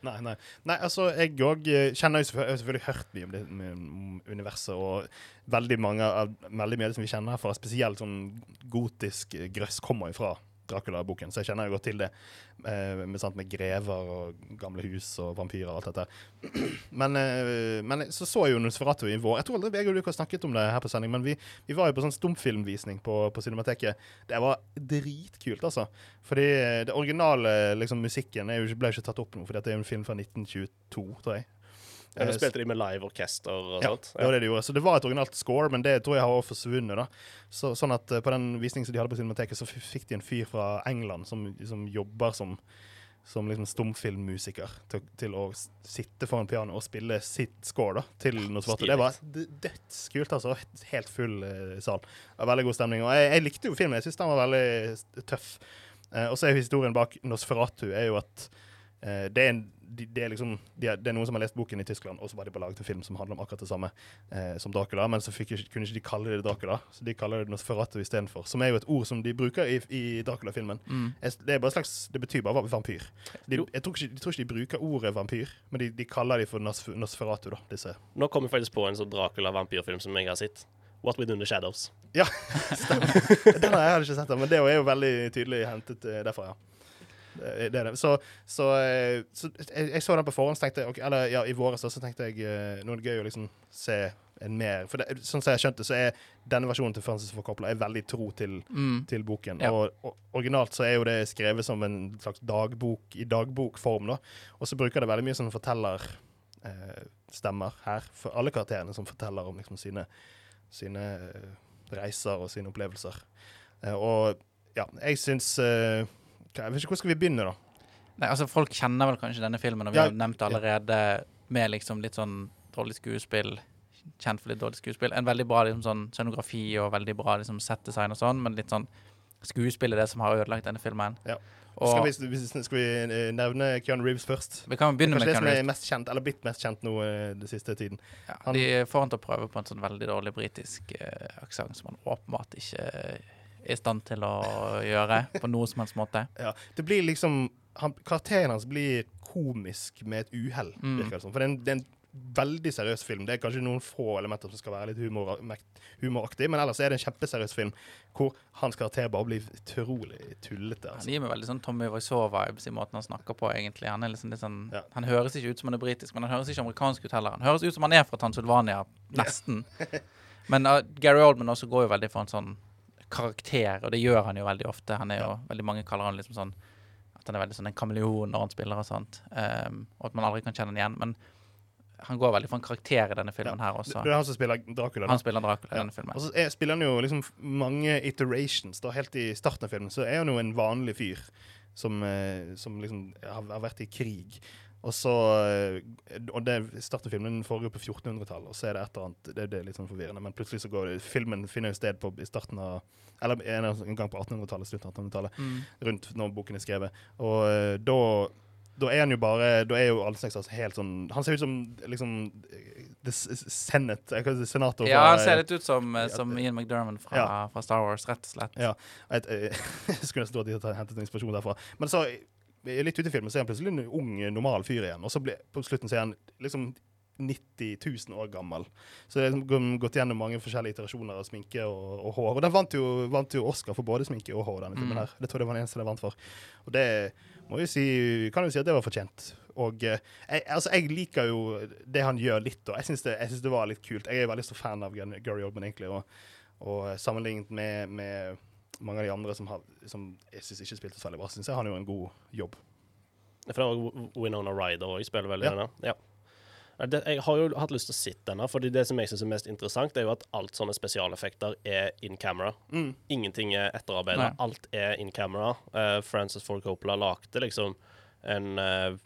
Nei, nei. nei altså, jeg òg kjenner jo selvfølgelig, selvfølgelig hørt mye om det om universet, og veldig mange av veldig mye av det som vi kjenner herfra, spesielt sånn gotisk grøss, kommer jo fra Dracula-boken, så jeg kjenner jo godt til det. eh, med, sant, med grever og gamle hus og vampyrer og alt dette. Men, eh, men så så jeg jo Nosferatu i vår. Jeg tror aldri Vegard, og du har snakket om det her på sending, men vi, vi var jo på sånn stumfilmvisning på, på Cinemateket. Det var dritkult, altså. Fordi det originale liksom, musikken jo, ikke- ble ikke tatt opp nå, for dette er jo en film fra 1922, tror jeg. Ja, da Eh, spilte de med live orkester og ja, sånt. det var det de gjorde. Så det var et originalt score, men det tror jeg har forsvunnet. da. Så, sånn at eh, På den visningen som de hadde på Cinemateket, så fikk de en fyr fra England som, som jobber som, som liksom stumfilmmusiker til, til å sitte foran piano og spille sitt score da, til Nosferatu. Det var dødskult, altså. Helt full eh, sal. Veldig god stemning. Og jeg, jeg likte jo filmen. Jeg syns den var veldig tøff. Eh, og så er jo historien bak Nosferatu er jo at det er en de, det, er liksom, de er, det er noen som har lest boken i Tyskland, og så var de på laget en film som handler om akkurat det samme eh, som Dracula, men så fikk, ikke- kunne ikke de kalle det Dracula, så de kaller det Nosferatu istedenfor. Som er jo et ord som de bruker i, i Dracula-filmen. Mm. Det er bare slags, det betyr bare vampyr. De, jeg, tror ikke, jeg tror ikke de bruker ordet vampyr, men de, de kaller de for Nosf Nosferatu, da, disse. Nå kom jeg faktisk på en sånn Dracula-vampyrfilm som jeg har sett. What We Do in the Shadows. Ja, stemmer. Den har jeg ikke sett, men det er jo veldig tydelig hentet eh, derfra, ja. Det det er det. Så, så, eh, så jeg, jeg så den på forhånd, tenkte jeg, eller ja, i våres så tenkte jeg eh, nå er det gøy å liksom se en mer For det, sånn som jeg skjønte, så er denne versjonen til Francis Ford Coppola er veldig tro til, Mm. til boken. Ja. Og, og originalt så er jo det skrevet som en slags dagbok i dagbokform, da. Og så bruker det veldig mye sånn fortellerstemmer eh, her, for alle karakterene som forteller om liksom sine, sine eh, reiser og sine opplevelser. Eh, og ja, jeg syns eh, Jeg vet ikke hvor skal vi begynne, da? Nei, altså Folk kjenner vel kanskje denne filmen, og vi Ja, har nevnt det allerede, med liksom litt sånn dårlig skuespill. Kjent for litt dårlig skuespill. En veldig bra liksom, sånn scenografi og veldig bra liksom, settdesign og sånn, men litt sånn skuespill er det som har ødelagt denne filmen. Ja. Og Skal vi, skal vi eh, nevne Keanu Reeves først? Vi kan begynne med Keanu Kanskje det som er Reeves. mest kjent, eller blitt mest kjent nå eh, den siste tiden. ja, Han- de får han til å prøve på en sånn veldig dårlig britisk eh, aksent som han åpenbart ikke er i stand til å gjøre på noe som helst måte. Ja, det blir liksom han, Karakteren hans blir komisk med et uhell, Mm. virker det som. For det er, en, det er en veldig seriøs film. Det er kanskje noen få elementer som skal være litt humor, humoraktig, men ellers er det en kjempeseriøs film hvor hans karakter bare blir utrolig tullete. Han Altså. gir meg veldig sånn Tommy Wiseau-vibes i måten han snakker på, egentlig. Han liksom sånn Han høres ikke ut som han er britisk, men han høres ikke amerikansk ut heller. Han høres ut som han er fra Transylvania, nesten. Men uh, Gary Oldman også går jo veldig for en sånn karakter, og det gjør han jo veldig ofte. Han er jo, Veldig mange kaller han liksom sånn at han er veldig sånn en kameleon når han spiller og sånt. Um, og at man aldri kan kjenne han igjen. Men han går veldig for en karakter i denne filmen her også. Det er han som spiller Dracula. Han spiller Dracula i Ja. denne filmen. Og så er, spiller han jo liksom mange iterations. da Helt i starten av filmen så er han jo en vanlig fyr som, eh, som liksom har, har vært i krig. Og så eh, Og det starter filmen foregår på 1400-tallet, og så er det et eller annet Det, det er litt sånn forvirrende, men plutselig så går det Filmen finner jo sted på i starten av Eller en, gang på 1800-tallet, slutten av 1800-tallet, Mm. rundt når boken er skrevet. Og eh, da da er han jo bare Da er jo Alsnæs helt sånn Han ser ut som liksom The Senate si Senator Ja, han ser litt ut som, ja, som Ian McDermott fra, Ja. fra Star Wars, rett og slett. Ja. Jeg, jeg, jeg skulle nesten tro at de hadde hentet inspirasjon derfra. Men så, litt ute i filmen, så er han plutselig en ung, normal fyr igjen. Og så blir, på slutten så er han liksom 90 000 år gammel. Så det er liksom gått gjennom mange forskjellige iterasjoner av sminke og, og hår. Og den vant jo, vant jo Oscar for både sminke og hår, denne filmen Mm. her. Det tror jeg det var den eneste den vant for. Og det må jo si, kan jo si at det var fortjent. Og eh, jeg, altså, jeg liker jo det han gjør litt, og jeg syns det, det var litt kult. Jeg er veldig stor fan av Gary Oldman, egentlig, og, og sammenlignet med, med mange av de andre som, har, som jeg syns ikke spilte så veldig bra, syns jeg han gjorde en god jobb. For det var Winona Ryder òg spiller veldig Ja. denne. Ja. Det, jeg har jo hatt lyst til å sitte denne, fordi det som jeg syns er mest interessant, det er jo at alt sånne spesialeffekter er in camera. Mm. Ingenting er etterarbeida. Alt er in camera. Uh, Francis Ford Coppola lagde liksom en uh,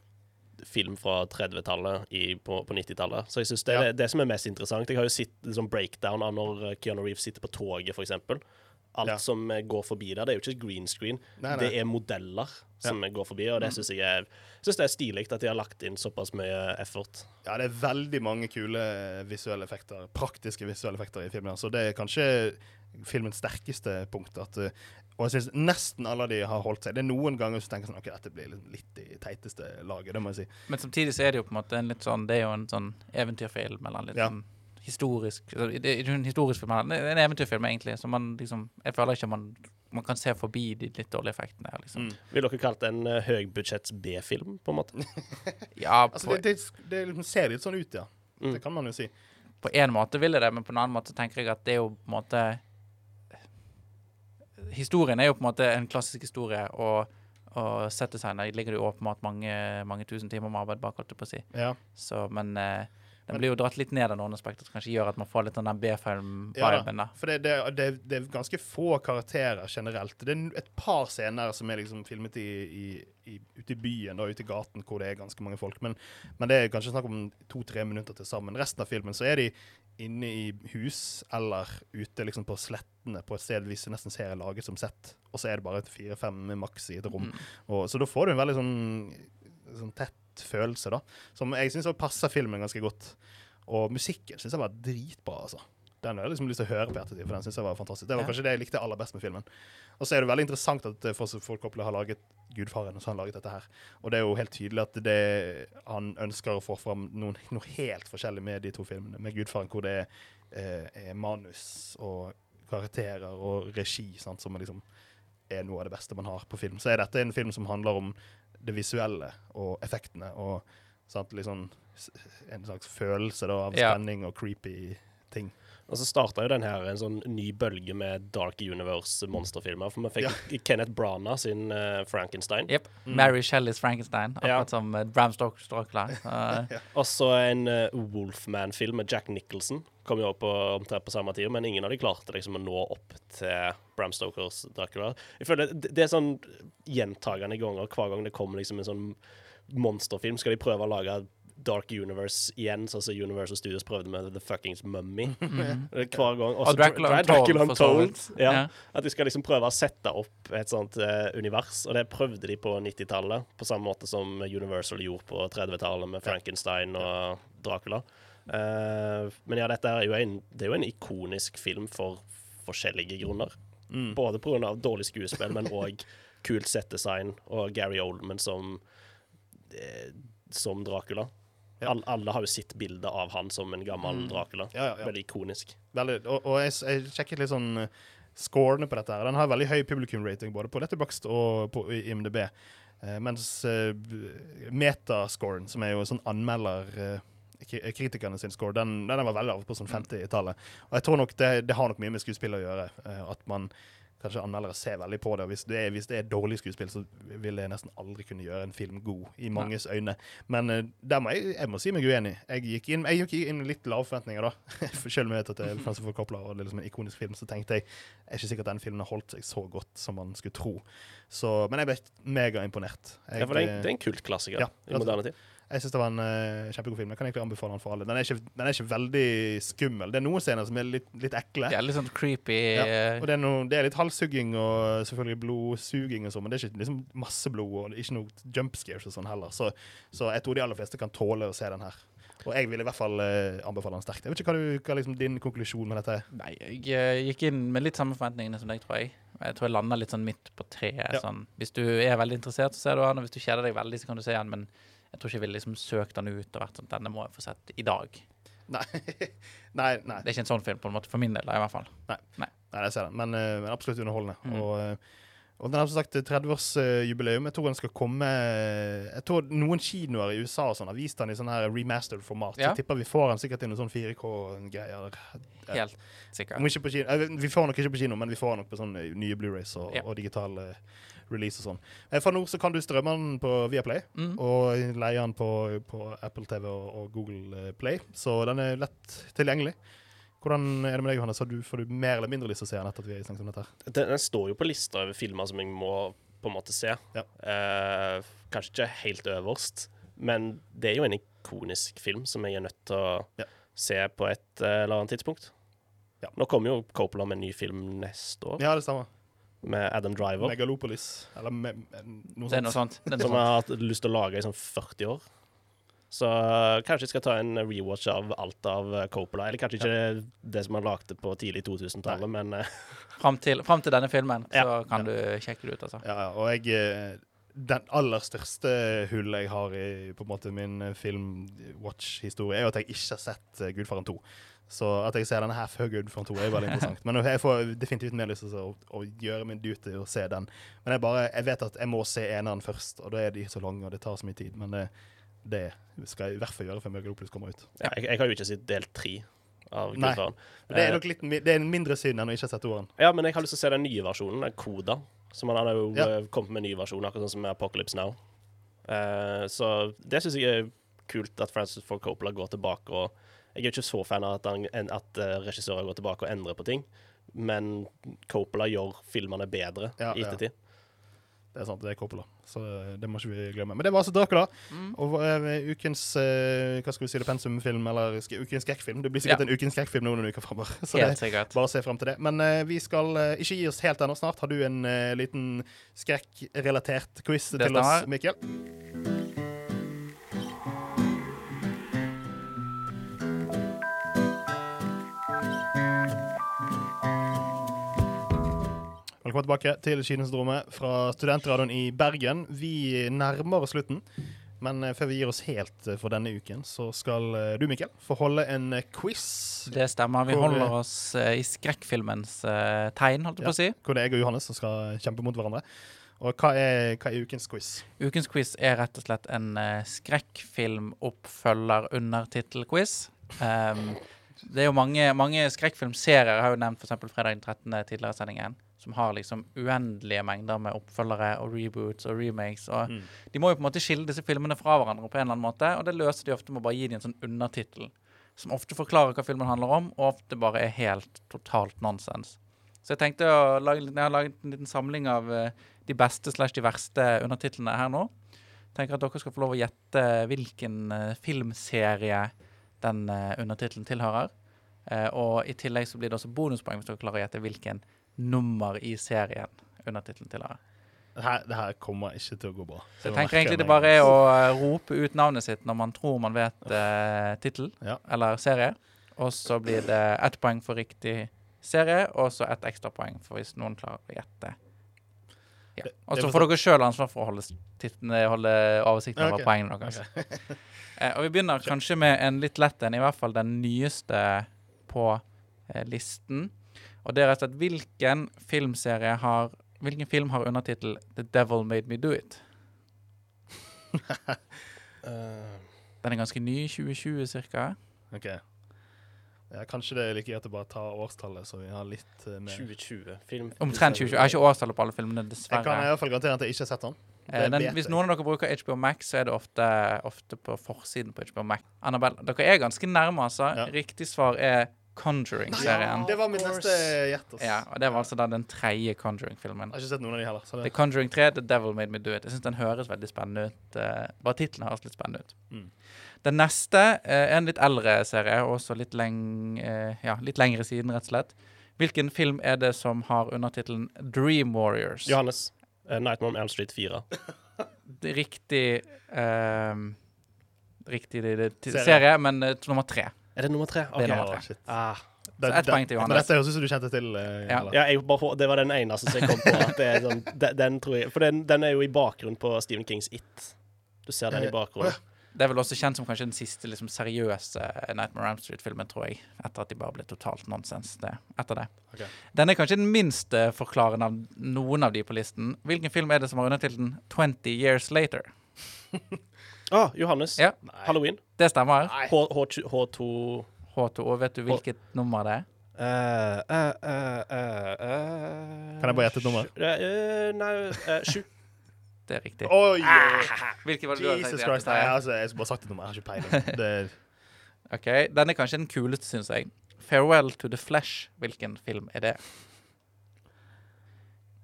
film fra 30-tallet på, på 90-tallet. Så jeg synes det er Ja. det, det som er mest interessant. Jeg har jo sett liksom breakdown av når eh, Keanu Reeves sitter på toget, f.eks. Alt Ja. som eh, går forbi der, det er jo ikke green screen. Nei, nei. Det er modeller som går forbi, og det syns jeg er synes det er stilig at de har lagt inn såpass mye effort. Ja, det er veldig mange kule visuelle effekter, praktiske visuelle effekter i filmen. Så det er kanskje filmens sterkeste punkt. At, eh, og jeg syns nesten alle de har holdt seg. Det er noen ganger som tenker sånn, ok, dette blir litt, litt i teiteste laget, det må jeg si. Men samtidig så er det jo på en måte en litt sånn Det er jo en sånn eventyrfilm eller en litt Ja. sånn historisk altså, Det er ikke en historisk film, det er en eventyrfilm, egentlig. Så man liksom Jeg føler ikke man man kan se forbi de litt dårlige effektene. Liksom. Mm. Vil dere kalt det en uh, høybudsjetts B-film, på en måte? Ja, Altså, på, det, det, det liksom ser litt sånn ut, ja. Mm. Det kan man jo si. på en måte vil jeg det, men på en annen måte tenker jeg at det er jo på en måte Historien er jo på en måte en klassisk historie, og, og settdesigner ligger det jo åpenbart mange, mange tusen timer med arbeid bak, holdt jeg på å si. Ja. Så, men eh, den blir jo dratt litt ned av noen aspekter som kanskje gjør at man får litt av den B-film-viben. da. For det, det, det, er ganske få karakterer generelt. Det er et par scener som er liksom filmet i, i, i, ute i byen og ute i gaten, hvor det er ganske mange folk. Men, men det er kanskje snakk om to-tre minutter til sammen. Resten av filmen så er de inne i hus eller ute liksom på slettene på et sted vi nesten ser er laget som sett. Og så er det bare fire-fem maks i et rom. Og, så da får du en veldig sånn, sånn tett følelse, da. Som jeg syns passer filmen ganske godt. Og musikken syns jeg var dritbra, altså. Den har jeg liksom lyst til å høre på ettertid, for den synes jeg var fantastisk. Det var kanskje det jeg likte aller best med filmen. Og så er det veldig interessant at folk har laget Gudfaren, og så har han laget dette her. Og det er jo helt tydelig at det han ønsker å få fram noen, noe helt forskjellig med de to filmene. Med Gudfaren, hvor det er, eh, er manus og karakterer og regi, sant, som liksom er noe av det beste man har på film. Så er dette en film som handler om det visuelle og effektene og sant, sånn en slags følelse da, av Ja. spenning og creepy ting. Og så starta jo den her en sånn ny bølge med Dark Universe-monsterfilmer. For vi fikk Kenneth Branagh sin uh, Frankenstein. Jepp. Mary Shelleys Frankenstein, akkurat Ja. som uh, Bram Stoker Dracula. Uh, Og så en uh, Wolfman-film med Jack Nicholson. Kom jo opp på, omtrent på samme tid, men ingen av de klarte liksom å nå opp til Bram Stokers Dracula. Jeg føler det, det er sånn gjentagende ganger hver gang det kommer liksom en sånn monsterfilm. Skal de prøve å lage Dark Universe igjen, sånn som Universal Studios prøvde med The Fuckings Mummy. Er Hver gang. Også Og Dracula Dra- Dracula Untold. Ja. Ja. At de skal liksom prøve å sette opp et sånt uh, univers, og det prøvde de på 90-tallet. På samme måte som Universal gjorde på 30-tallet med Frankenstein og Dracula. Uh, men ja, dette er jo en, det er jo en ikonisk film for forskjellige grunner. Mm. Både pga. dårlig skuespill, men òg kult settdesign og Gary Oldman som, eh, som Dracula. Ja. All, alle har jo sitt bilde av han som en gammel Mm. Dracula. Ja, ja, ja. Veldig ikonisk. Veldig, og, og jeg, jeg sjekket litt sånn uh, scorene på dette. her. Den har veldig høy publikum-rating både på Letterboxd og på IMDb. Eh, mens eh, metascoren, som er jo sånn anmelder eh, Kritikerne sin score, den, den var veldig av på sånn 50-tallet. Og jeg tror nok det, det har nok mye med skuespill å gjøre. eh, at man kanskje anmeldere ser veldig på det. Hvis det er, hvis det er dårlig skuespill, så vil jeg nesten aldri kunne gjøre en film god, i manges øyne. Men uh, der må jeg, jeg må si meg uenig. Jeg gikk inn, jeg gikk inn med litt lave forventninger, da. Selv om jeg vet at det er Francis Ford Coppola og det er liksom en ikonisk film, så tenkte jeg jeg er ikke sikkert at den filmen har holdt seg så godt som man skulle tro. Så, men jeg ble megaimponert. Ja, for det er, eh, en- det er en kultklassiker Ja, i moderne tid. Jeg syns det var en uh, kjempegod film. Jeg kan egentlig anbefale den for alle. Den er ikke, den er ikke veldig skummel. Det er noen scener som er litt, litt ekle. ja, litt sånn creepy. Ja, eh, og det er, no, det er litt halshugging og selvfølgelig blodsuging og sånn, men det er ikke liksom masse blod og ikke noe jump scares og sånn heller. Så, så jeg tror de aller fleste kan tåle å se den her. Og jeg vil i hvert fall uh, anbefale den sterkt. Jeg vet ikke hva, du, hva er liksom din konklusjon med dette er. Nei, jeg uh, gikk inn med litt samme forventningene som deg, tror jeg. Jeg tror jeg landa litt sånn midt på treet. Ja. Sånn. Hvis du er veldig interessert, så ser du den, og hvis du kjeder deg veldig, så kan du se den. Men Jeg tror ikke jeg ville liksom søkt den ut og vært sånn Denne må jeg få sett i dag. Nei. nei, nei. Det er ikke en sånn film, på en måte, for min del, i hvert fall. Nei. Nei. Nei, jeg ser det. Men, eh, men absolutt underholdende. Mm. Og, eh, og den har som sagt 30-årsjubileum. Jeg tror den skal komme Jeg tror noen kinoer i USA og sånn har vist den i sånn her remastered format. Ja. Så tipper vi får den sikkert i noen sånn 4K-greier. Helt sikkert. Eh, vi får den nok ikke på kino, men vi får den nok på sånne nye Blu-rays og, Ja. og digitale eh, release og sånn. Eh, Fra nå så kan du strømme den på Viaplay, Mm. og leie den på, på Apple TV og, og Google eh, Play. Så den er lett tilgjengelig. Hvordan er det med deg, Johannes? Har du, får du mer eller mindre lyst til å se den etter at vi har snakket om dette? Den, den står jo på lista over filmer som jeg må på en måte se. Ja. Eh, kanskje ikke helt øverst, men det er jo en ikonisk film som jeg er nødt til å Ja. se på et eh, eller annet tidspunkt. Ja. Nå kommer jo Coppola med en ny film neste år, Ja, det stemmer. Med Adam Driver. Megalopolis. Eller me, me, noe er noe sånt. sånt. Som jeg har hatt lyst til å lage i sånn 40 år. Så eh, kanskje jeg skal ta en rewatch av alt av eh, Coppola. Eller kanskje ikke det som han lagde på tidlig 2000-tallet, men eh, Fram til, fram til denne filmen, Ja. så kan du sjekke det ut, altså. Ja, ja, og jeg Den aller største hullet jeg har i på en måte min film-watch-historie, er at jeg ikke har sett uh, Gudfaren 2. Så at jeg ser denne her før Gudfaren 2, er veldig interessant. Men jeg får definitivt mer lyst til å, å gjøre min duty og se den. Men jeg bare, jeg vet at jeg må se eneren først, og da er de så lange, og det tar så mye tid. Men det, det skal jeg i hvert fall gjøre før Megalopolis kommer ut. ja, jeg, jeg har jo ikke sett del tre av Nei. Det er Eh, nok litt, det er en mindre synd enn å ikke ha sett toeren. Ja, men jeg har lyst til å se den nye versjonen, den Koda. Som han har jo Ja. eh, kommet med en ny versjon, akkurat sånn som Apocalypse Now. Uh, så det syns jeg er kult at Francis Ford Coppola går tilbake og Jeg er ikke så fan av at, han, at eh, regissører går tilbake og endrer på ting, men Coppola gjør filmene bedre Ja, i ja. ettertid. Det er sant, det er Coppola. Så det må ikke vi glemme. Men det var altså Dracula. Mm. Og eh, ukens eh, hva skal vi si, det pensumfilm, eller ukens skrekkfilm. Det blir sikkert Ja. en ukens skrekkfilm noen uker framover. Så Helt det, sikkert. bare se frem til det. Men uh, vi skal ikke gi oss helt ennå. Snart har du en liten skrekkrelatert quiz Det til oss. Mikkel. Velkommen tilbake til Kinosyndromet fra Studentradioen i Bergen. Vi nærmer oss slutten, men eh, før vi gir oss helt eh, for denne uken, så skal eh, du, Mikkel, få holde en quiz. Det stemmer. Vi holder oss i skrekkfilmens tegn, holdt jeg på å si. Hvor det er jeg og Johannes som skal kjempe mot hverandre. Og hva er, hva er ukens quiz? Ukens quiz er rett og slett en skrekkfilmoppfølger-undertittel-quiz. Um, det er jo mange, mange skrekkfilmserier, jeg har jo nevnt f.eks. Fredag den 13. tidligere i sendingen, som har liksom uendelige mengder med oppfølgere og reboots og remakes. Og Mm. De må jo på en måte skille disse filmene fra hverandre på en eller annen måte, og det løser de ofte med å bare gi dem en sånn undertittel, som ofte forklarer hva filmen handler om, og ofte bare er helt totalt nonsens. Så jeg tenkte å lage, jeg har laget en liten samling av eh, de beste slash de verste undertitlene her nå. Tenker at dere skal få lov å gjette hvilken eh, filmserie den uh, undertittelen tilhører. Eh, og i tillegg så blir det også bonuspoeng hvis dere klarer å gjette hvilken nummer i serien undertittelen tilhører. Det her, det her kommer ikke til å gå bra. Så jeg tenker egentlig det bare er å eh, rope ut navnet sitt når man tror man vet uh, tittel Ja. eller serie. Og så blir det ett poeng for riktig serie, og så ett ekstrapoeng for hvis noen klarer å gjette. Ja. Og så får dere sjøl ansvar for å holde, tittene, holde oversikten over okay. poengene deres. Eh, og vi begynner kanskje med en litt lett en, i hvert fall den nyeste på eh, listen. Og det er rett og slett hvilken filmserie har Hvilken film har undertittel 'The Devil Made Me Do It'? Den er ganske ny, 2020 cirka. Ok. Ja, kanskje det er like greit å bare ta årstallet, så vi har litt uh, mer 2020. Film. Omtrent 2020. Jeg har ikke årstallet på alle filmene, dessverre. Jeg kan i hvert fall garantere at jeg ikke har sett den. Eh, den, hvis noen av dere bruker HBO Max, så er det ofte, ofte på forsiden på HBO Max. Annabelle, dere er ganske nærme, altså. Ja. Riktig svar er Conjuring-serien. Det var mitt neste gjett. Ja, og det var altså da den tredje Conjuring-filmen. Jeg har ikke sett noen av de heller. Det... The Conjuring 3, The Devil Made Me Do It. Jeg syns den høres veldig spennende ut. eh, bare tittelen høres litt spennende ut. Mm. Den neste eh, er en litt eldre serie, også litt, leng, eh, ja, litt lengre siden, rett og slett. Hvilken film er det som har undertittelen Dream Warriors? Johannes. Uh, Nightmare on Elm Street 4. Det er Riktig uh, Riktig det, det, Serie. serie. men uh, nummer tre. Er det nummer tre? Det er nummer tre. shit. Ah. Det- ett poeng til Johannes. Men dette høres ut som du kjente til. eh, Ja. Ja, jeg bare, det var den eneste som jeg kom på. At det er sånn, den, den tror jeg, for den, den er jo i bakgrunnen på Stephen Kings It. Du ser den i bakgrunnen. Det er vel også kjent som kanskje den siste liksom, seriøse Nightmare on Street-filmen, tror jeg. Etter at de bare ble totalt nonsens det, etter det. Okay. Den er kanskje den minst eh, forklarende av noen av de på listen. Hvilken film er det som har undertittelen 20 Years Later? Ah, Johannes. Ja. Halloween. Det stemmer. H, H, H2 H2. Og vet du hvilket nummer det er? Uh, uh, uh, eh, eh, Kan jeg bare gjette et nummer? sju- eh, eh, nei, sju. Det er riktig. Oi! Hvilket var det du hadde Jesus tenkt? Nei, altså, jeg skulle bare sagt et nummer. Jeg har ikke peiling. Det, Ok, Den er kanskje den kuleste, syns jeg. 'Farewell to the Flesh'. Hvilken film er det?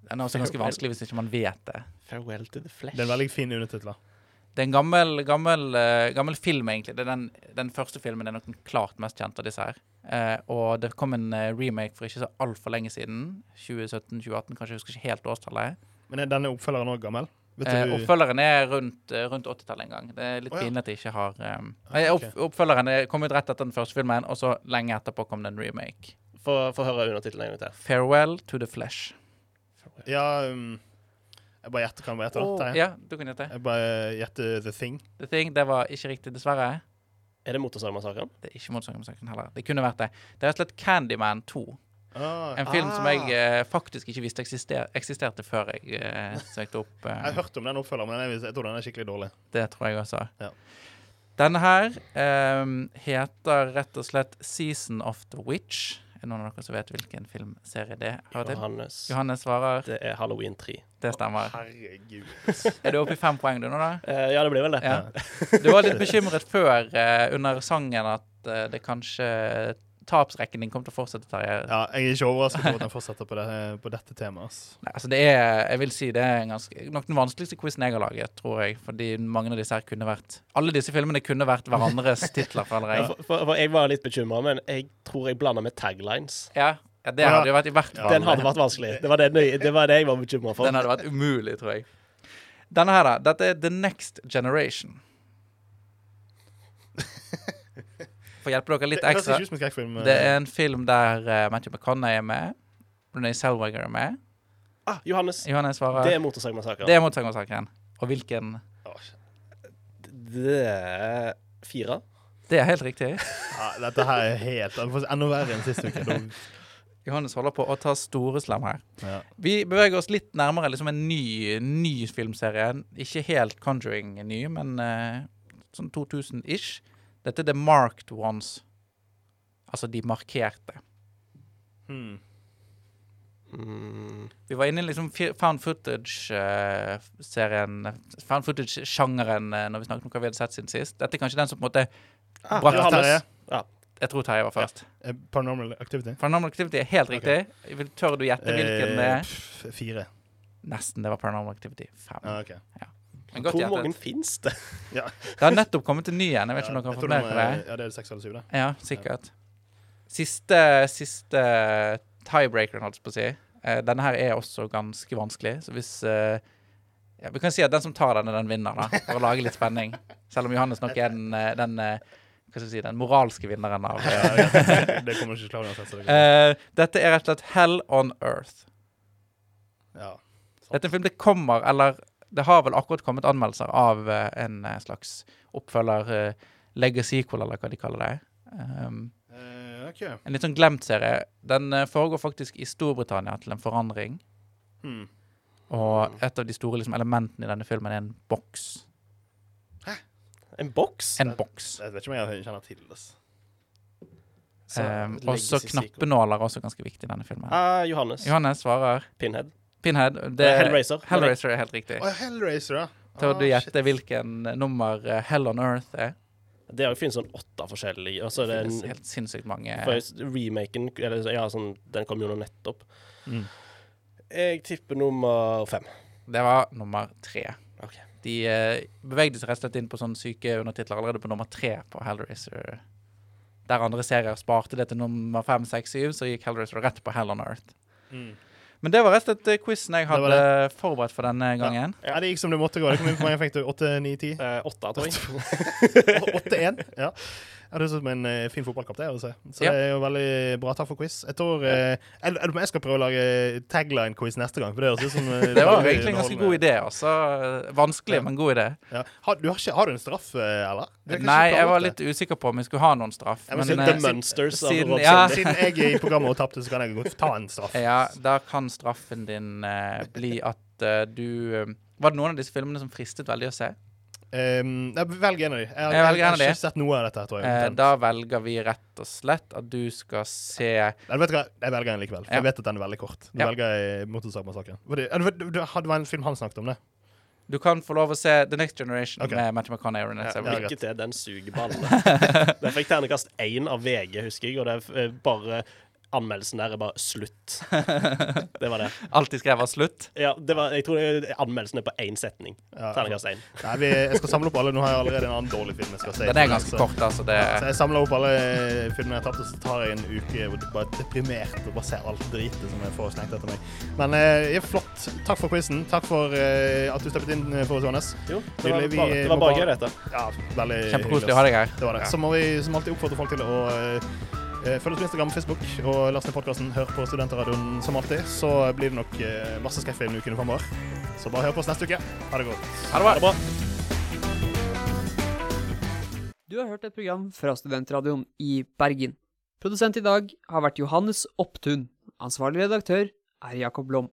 Den er også ganske Farewell. vanskelig hvis ikke man vet det. Farewell to the flesh. det er en veldig fin undertittel. Det er en gammel, gammel, eh, gammel film, egentlig. Det er den, den første filmen er nok den klart mest kjente av disse her. Eh, og det kom en eh, remake for ikke så altfor lenge siden. 2017-2018, kanskje jeg husker ikke helt årstallet. Men er denne oppfølgeren òg gammel? Vet Eh, du- oppfølgeren er rundt, eh, rundt 80-tallet en gang. Det er litt oh, ja. pinlig at de ikke har um, Ah, opp. Oppfølgeren er kom ut rett etter den første filmen, og så lenge etterpå kom det en remake. Få få høre undertittelen en gang til. 'Farewell to the Flesh'. Ja um, Jeg bare gjetter. Kan jeg bare gjette, da? Ja, du kan gjette. Jeg bare gjetter The Thing. The Thing, det var ikke riktig, dessverre. Er det Motorsagmassakren? Det er ikke Motorsagmassakren heller. Det kunne vært det. Det er rett og slett Candyman 2. Ah, En film som jeg ah. eh, faktisk ikke visste eksister, eksisterte før jeg eh, søkte opp. Jeg har Eh, hørt om den oppfølgeren, men jeg, jeg tror den er skikkelig dårlig. det tror jeg også. Ja. Denne her eh, heter rett og slett 'Season of the Witch'. Er det noen av dere som vet hvilken filmserie det er? Johannes. Johannes svarer. Det er Halloween 3. Det stemmer. Herregud. Er du oppe i fem poeng du nå, da? Eh, ja, det blir vel det. Ja. Du var litt bekymret før eh, under sangen at eh, det kanskje tapsrekken din kommer til å fortsette, Terje. Ja, jeg er ikke overrasket over at den fortsetter på, det, på dette temaet. Nei, altså det er, jeg vil si det er ganske, nok den vanskeligste quizen jeg har laget, tror jeg. Fordi mange av disse her kunne vært Alle disse filmene kunne vært hverandres titler, For, Ja, for, for, for jeg var litt bekymra, men jeg tror jeg blanda med taglines. Ja, ja det hadde jo vært i hvert fall Den hadde vært vanskelig. Det var det, det, var det jeg var bekymra for. Den hadde vært umulig, tror jeg. Denne her, da. Dette er The Next Generation. For å hjelpe dere litt Det ekstra. eh. Det er en film der uh, Matthew McConney er med. Renee Selwager er med. Ah, Johannes. Johannes svarer Det er Motorsagmassakren. Det er Motorsagmassakren. Og hvilken Det er fire. Det er helt riktig. Ja, dette her er helt Enda verre enn sist uke. Johannes holder på å ta store slem her. Ja. Vi beveger oss litt nærmere liksom en ny, ny filmserie. Ikke helt Conjuring ny, men uh, sånn 2000-ish. Dette er The Marked Ones. Altså de markerte. Hmm. Mm. Vi var inne i liksom found footage-serien Found footage-sjangeren eh, når vi snakket om hva vi hadde sett siden sist. Dette er kanskje den som på en måte Ah, brakte oss Terje. Ja. Jeg tror Terje var først. Eh, Paranormal Activity. Paranormal Activity er helt riktig. Okay. Tør du gjette hvilken det Eh, er? fire. Nesten. Det var Paranormal Activity 5. Ah, ok. Men godt Hvor mange fins det? Ja. Det har nettopp kommet en ny en. Jeg vet ikke om dere har fått med dere er- det? Ja, det er seks eller syv, det. Ja, sikkert. Siste, siste tiebreakeren, holdt jeg på å si. Eh, denne her er også ganske vanskelig, så hvis eh, ja, Vi kan si at den som tar den, er den vinner, da, for å lage litt spenning. Selv om Johannes nok er den, eh, den eh, hva skal jeg si, den moralske vinneren av det kommer ikke til å klare uansett. Eh, Dette er rett og slett Hell on Earth. Ja. Dette er en film det kommer, eller det har vel akkurat kommet anmeldelser av eh, en eh, slags oppfølger, uh, legacy-sequel, eller hva de kaller det. Um, Eh, OK. En litt sånn glemt serie. Den eh, foregår faktisk i Storbritannia til en forandring. Hmm. Og et av de store liksom, elementene i denne filmen er en boks. Hæ? En boks? En boks. Jeg vet ikke om jeg kjenner til det. Så, Um, legacy også knappenåler er også ganske viktig i denne filmen. Uh, Johannes. Johannes svarer Pinhead. Pinhead. Det, Eh, Hellraiser. Hellraiser er helt riktig. Å, Hellraiser, ja. Tør du Ah, gjette hvilken nummer eh, Hell on Earth er? Det finnes sånn åtte forskjellige. Og så er det finnes en helt sinnssykt mange. remaken eller, ja, sånn, Den kom jo nå nettopp. Mm. Jeg tipper nummer fem. Det var nummer tre. Ok. De eh, bevegde seg rett og slett inn på sånne syke undertitler allerede på nummer tre på Hellraiser. Der andre serier sparte det til nummer fem, seks, syv, så gikk Hellraiser rett på Hell on Earth. Mm. Men det var rett og slett eh, quizen jeg hadde forberedt for denne gangen. Ja, det gikk som det måtte gå. Det kom inn Hvor mange fikk du? 8, 9, 10? Eh, åtte, tror jeg. 8-1? Ja. Ja, det er som en eh, fin fotballkamp det er å se. Så Ja. det er jo veldig bra. Takk for quiz. Jeg tror eh, jeg, jeg, skal prøve å lage tagline-quiz neste gang. For det høres ut som eh, Det var egentlig en ganske god idé. Altså. Vanskelig, Ja. men god idé. Ja. Har, du har, ikke, har du en straff, eh, eller? Er Nei, jeg var litt usikker på om jeg skulle ha noen straff. Ja, men men, siden The Munsters siden-. Siden jeg er i programmet og tapte, så kan jeg godt ta en straff. Ja, da kan straffen din eh, bli at eh, du Var det noen av disse filmene som fristet veldig å se? Um, jeg velger en av de. Jeg, har- Jeg jeg har ikke sett noe av dette, tror jeg. Eh, da velger vi rett og slett at du skal se Jeg vet hva, jeg velger en likevel. For Ja. Jeg vet at den er veldig kort. Da Ja. velger jeg Motorsagmassakren. Det- var en film han snakket om, det. Du kan få lov å se The Next Generation okay. med Matthew McConaughey. Ja, Lykke til, den sugeballen. Den fikk ternekast én av VG, husker jeg, og det er eh, bare Anmeldelsen der er bare 'slutt'. Det var det. Alltid skrevet slutt. Ja, det var, jeg tror det- anmeldelsen er på én setning. Ja, Ternekast én. Nei, vi, jeg skal samle opp alle. Nå har jeg allerede en annen dårlig film jeg skal se. Den er ganske Så- kort, altså. Det Ja, så jeg samler opp alle filmene jeg har tatt, og så tar jeg en uke og bare deprimert og bare ser alt dritet som jeg får slengt etter meg. Men eh, ja, flott. Takk for quizen. Takk for eh, at du steppet inn eh, for oss, Johannes. Jo, det var Vi bare, det var bare bare- gøy, dette. Ja, veldig Kjempekoselig å ha deg her. Det var det. Ja. Så må vi som alltid oppfordre folk til å eh, eh, følge oss på Instagram, Facebook og last ned podkasten. Hør på Studentradioen som alltid. Så blir det nok masse masse skrekkfilm ukene framover. Så bare hør på oss neste uke. Ha det godt. Ha det bra. Du har hørt et program fra Studentradioen i Bergen. Produsent i dag har vært Johannes Opptun. Ansvarlig redaktør er Jakob Lom.